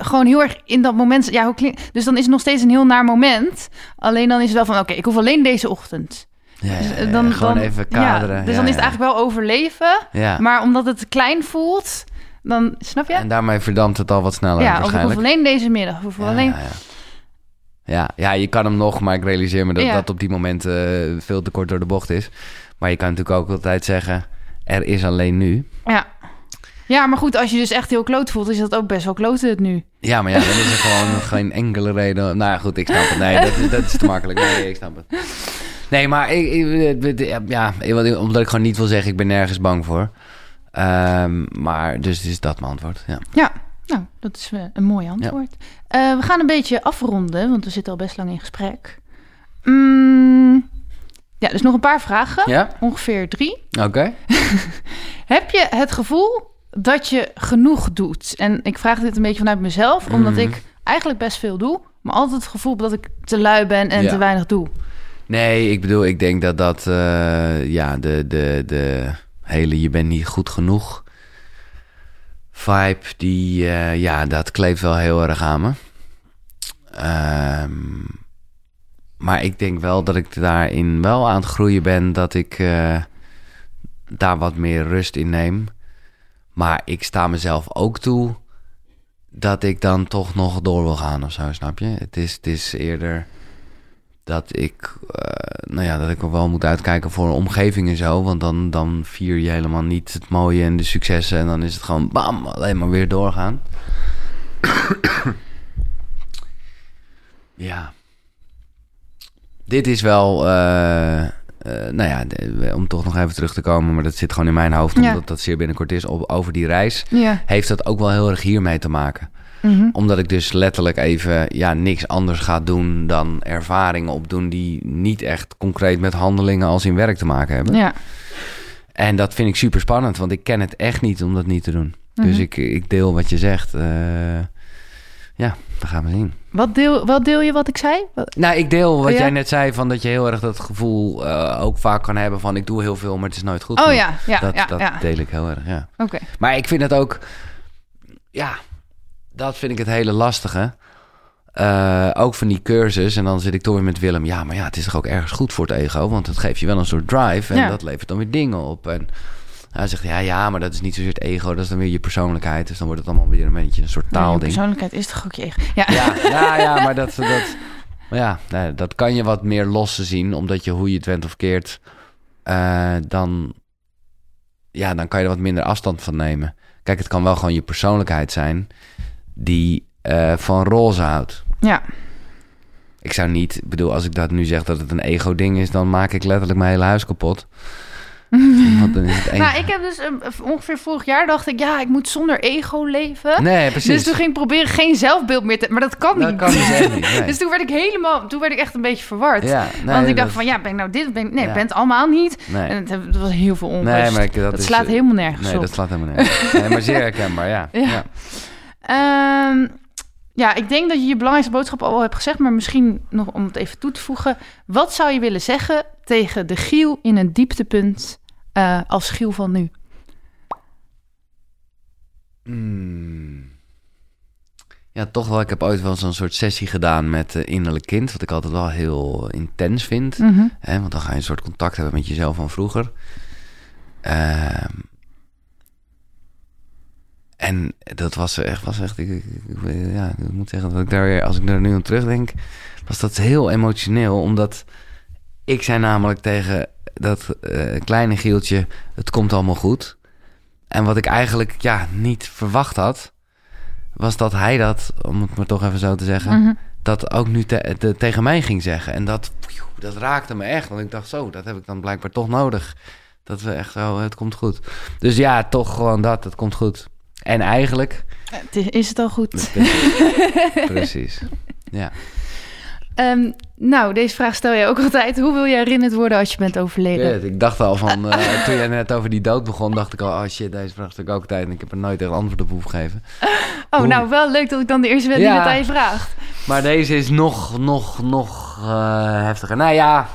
gewoon heel erg in dat moment. Ja, hoe klinkt. Dus dan is het nog steeds een heel naar moment. Alleen dan is het wel van: oké, okay, ik hoef alleen deze ochtend. Ja, dus, uh, dan, gewoon dan, even kaderen. Ja, dus dan is het eigenlijk wel overleven. Maar omdat het klein voelt, dan snap je? En daarmee verdampt het al wat sneller. Ja, ik hoef alleen deze middag. Of alleen. Ja, ja, je kan hem nog, maar ik realiseer me dat dat op die momenten veel te kort door de bocht is. Maar je kan natuurlijk ook altijd zeggen: er is alleen nu. Ja. Ja, maar goed, als je dus echt heel kloot voelt, is dat ook best wel kloot het nu. Ja, maar ja, dan is er gewoon geen enkele reden. Nou ja, goed, ik snap het. Nee, dat, dat is te makkelijk. Nee, ik snap het. Nee, maar ik, ik, ja, omdat ik gewoon niet wil zeggen, ik ben nergens bang voor. Um, maar dus is dat mijn antwoord. Ja, ja nou, dat is een mooi antwoord. Ja. Uh, we gaan een beetje afronden, want we zitten al best lang in gesprek. Mm, ja, dus nog een paar vragen. Ja? Ongeveer drie. Oké. Okay. Heb je het gevoel dat je genoeg doet. En ik vraag dit een beetje vanuit mezelf, omdat Mhm. ik eigenlijk best veel doe, maar altijd het gevoel dat ik te lui ben en Ja. te weinig doe. Nee, ik bedoel, ik denk dat dat, eh, ja, de, de, de hele je bent niet goed genoeg vibe, die, eh, ja, dat kleeft wel heel erg aan me. Ehm, maar ik denk wel dat ik daarin wel aan het groeien ben, dat ik eh, daar wat meer rust in neem. Maar ik sta mezelf ook toe dat ik dan toch nog door wil gaan of zo, snap je? Het is, het is eerder dat ik, eh, nou ja, dat ik wel moet uitkijken voor een omgeving en zo. Want dan, dan vier je helemaal niet het mooie en de successen. En dan is het gewoon bam, alleen maar weer doorgaan. ja. Dit is wel, eh, eh, nou ja, de- om toch nog even terug te komen, maar dat zit gewoon in mijn hoofd, Ja. omdat dat zeer binnenkort is, op, over die reis. Ja. Heeft dat ook wel heel erg hiermee te maken Mhm. omdat ik dus letterlijk even ja, niks anders ga doen dan ervaringen opdoen die niet echt concreet met handelingen als in werk te maken hebben. Ja. En dat vind ik super spannend, want ik ken het echt niet om dat niet te doen. Mhm. Dus ik, ik deel wat je zegt. Eh, ja, we gaan we zien. Wat deel, wat deel je wat ik zei? Wat- Nou, ik deel wat Ja? jij net zei, van dat je heel erg dat gevoel eh, ook vaak kan hebben van ik doe heel veel, maar het is nooit goed. Oh ja, ja, dat ja, dat ja. deel ik heel erg, ja. Oké. Maar ik vind het ook, ja, dat vind ik het hele lastige. Eh, ook van die cursus. En dan zit ik toch weer met Willem. Ja, maar ja, het is toch ook ergens goed voor het ego. Want het geeft je wel een soort drive. En Ja. dat levert dan weer dingen op. En hij zegt, ja, ja, maar dat is niet zozeer het ego. Dat is dan weer je persoonlijkheid. Dus dan wordt het allemaal weer een beetje een soort Nee, taalding. persoonlijkheid is toch ook je eigen. Ja. Ja, ja, ja, maar dat, dat, maar ja, nee, dat kan je wat meer losse zien. Omdat je hoe je het went of keert, eh, dan ja, dan kan je er wat minder afstand van nemen. Kijk, het kan wel gewoon je persoonlijkheid zijn die eh, van roze houdt. Ja. Ik zou niet, ik bedoel, als ik dat nu zeg dat het een ego-ding is, dan maak ik letterlijk mijn hele huis kapot. Want dan is het één- Nou, ik heb dus eh, ongeveer vorig jaar dacht ik, ja, ik moet zonder ego leven. Nee, precies. Dus toen ging ik proberen geen zelfbeeld meer te... Maar dat kan dat niet. kan dus echt niet. Nee. Dus toen werd ik helemaal... Toen werd ik echt een beetje verward. ja, nee, Want ik dacht dat- van, ja, ben ik nou dit? Ben ik, nee, Ja. ik ben het allemaal niet. Nee, En het, het was heel veel onrust. nee maar ik, dat, dat is, slaat helemaal nergens Nee, op. dat slaat helemaal nergens. nee, maar zeer herkenbaar, ja. Ja. ja. Ehm, ja, ik denk dat je je belangrijkste boodschap al hebt gezegd, maar misschien nog om het even toe te voegen. Wat zou je willen zeggen tegen de Giel in een dieptepunt eh, als Giel van nu? Mm. Ja, toch wel. Ik heb ooit wel zo'n soort sessie gedaan met eh, innerlijk kind. Wat ik altijd wel heel intens vind. Mhm. Hè, want dan ga je een soort contact hebben met jezelf van vroeger. Ehm, en dat was echt, was echt ik, ik- ik- ja, ik moet zeggen dat ik daar, als ik daar nu aan terugdenk, was dat heel emotioneel. Omdat ik zei namelijk tegen dat eh, kleine Gieltje, het komt allemaal goed. En wat ik eigenlijk ja, niet verwacht had, was dat hij dat, om het maar toch even zo te zeggen, Mhm. dat ook nu te- te- tegen mij ging zeggen. En dat, dat raakte me echt. Want ik dacht zo, dat heb ik dan blijkbaar toch nodig. Dat we echt zo, het komt goed. Dus ja, toch gewoon dat, het komt goed. En eigenlijk... Is het al goed? Precies. Ja. Ehm, nou, deze vraag stel je ook altijd. Hoe wil je herinnerd worden als je bent overleden? Shit, ik dacht al van, eh, toen jij net over die dood begon, dacht ik al, oh shit, deze vraag stel ik ook altijd. En ik heb er nooit echt antwoord op hoeven geven. Oh, Hoe- nou, wel leuk dat ik dan de eerste ben die het aan je vraagt. Maar deze is nog, nog, nog eh, heftiger. Nou ja,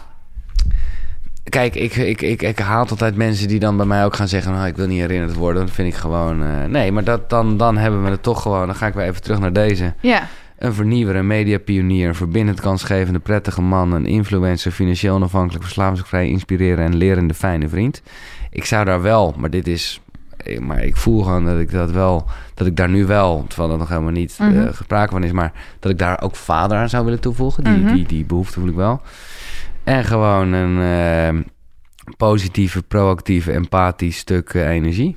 kijk, ik, ik, ik, ik haal altijd mensen die dan bij mij ook gaan zeggen... Nou, ik wil niet herinnerd worden. Dat vind ik gewoon... eh, nee, maar dat, dan, dan hebben we het toch gewoon. Dan ga ik weer even terug naar deze. Ja. Een vernieuwer, een mediapionier, een verbindend kansgevende, prettige man... een influencer, financieel onafhankelijk, verslavingsvrij, inspireren en lerende fijne vriend. Ik zou daar wel, maar dit is... eh, Maar ik voel gewoon dat ik dat wel... Dat ik daar nu wel, terwijl dat nog helemaal niet sprake van is... maar dat ik daar ook vader aan zou willen toevoegen. Die, Mhm. die, die behoefte voel ik wel. En gewoon een eh, positieve, proactieve, empathisch stuk energie.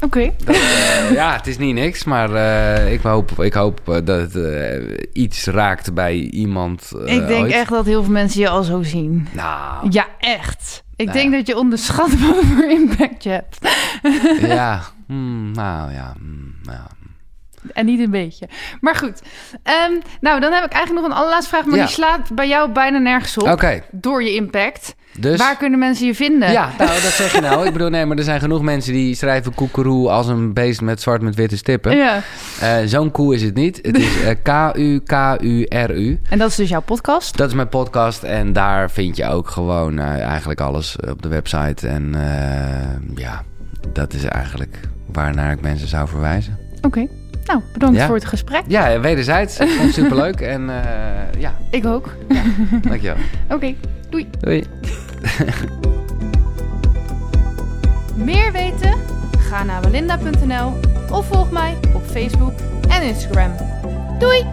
Oké. Eh, ja, het is niet niks, maar eh, ik hoop, ik hoop eh, dat het iets raakt bij iemand. ik denk ooit. echt dat heel veel mensen je al zo zien. Nou, Ja, echt. Ik Nou denk ja. dat je onderschat wat voor impact je hebt. ja. Hmm, nou ja. hmm, nou. En niet een beetje. Maar goed. Ehm, nou, dan heb ik eigenlijk nog een allerlaatste vraag. Maar Ja. die slaat bij jou bijna nergens op. Oké, Door je impact. Dus... Waar kunnen mensen je vinden? Ja, nou, dat zeg je nou. Ik bedoel, nee, maar er zijn genoeg mensen die schrijven koekeroe als een beest met zwart met witte stippen. Ja. Eh, Zo'n koe is het niet. Het is eh, K-U-K-U-R-U. En dat is dus jouw podcast. Dat is mijn podcast en daar vind je ook gewoon eh, eigenlijk alles op de website. En eh, ja, dat is eigenlijk waarnaar ik mensen zou verwijzen. Oké. Nou, bedankt Ja. voor het gesprek. Ja, wederzijds. Ik vond het superleuk en eh, ja, Ik ook. dankjewel. Oké, doei. Doei. Meer weten? Ga naar walinda.nl of volg mij op Facebook en Instagram. Doei!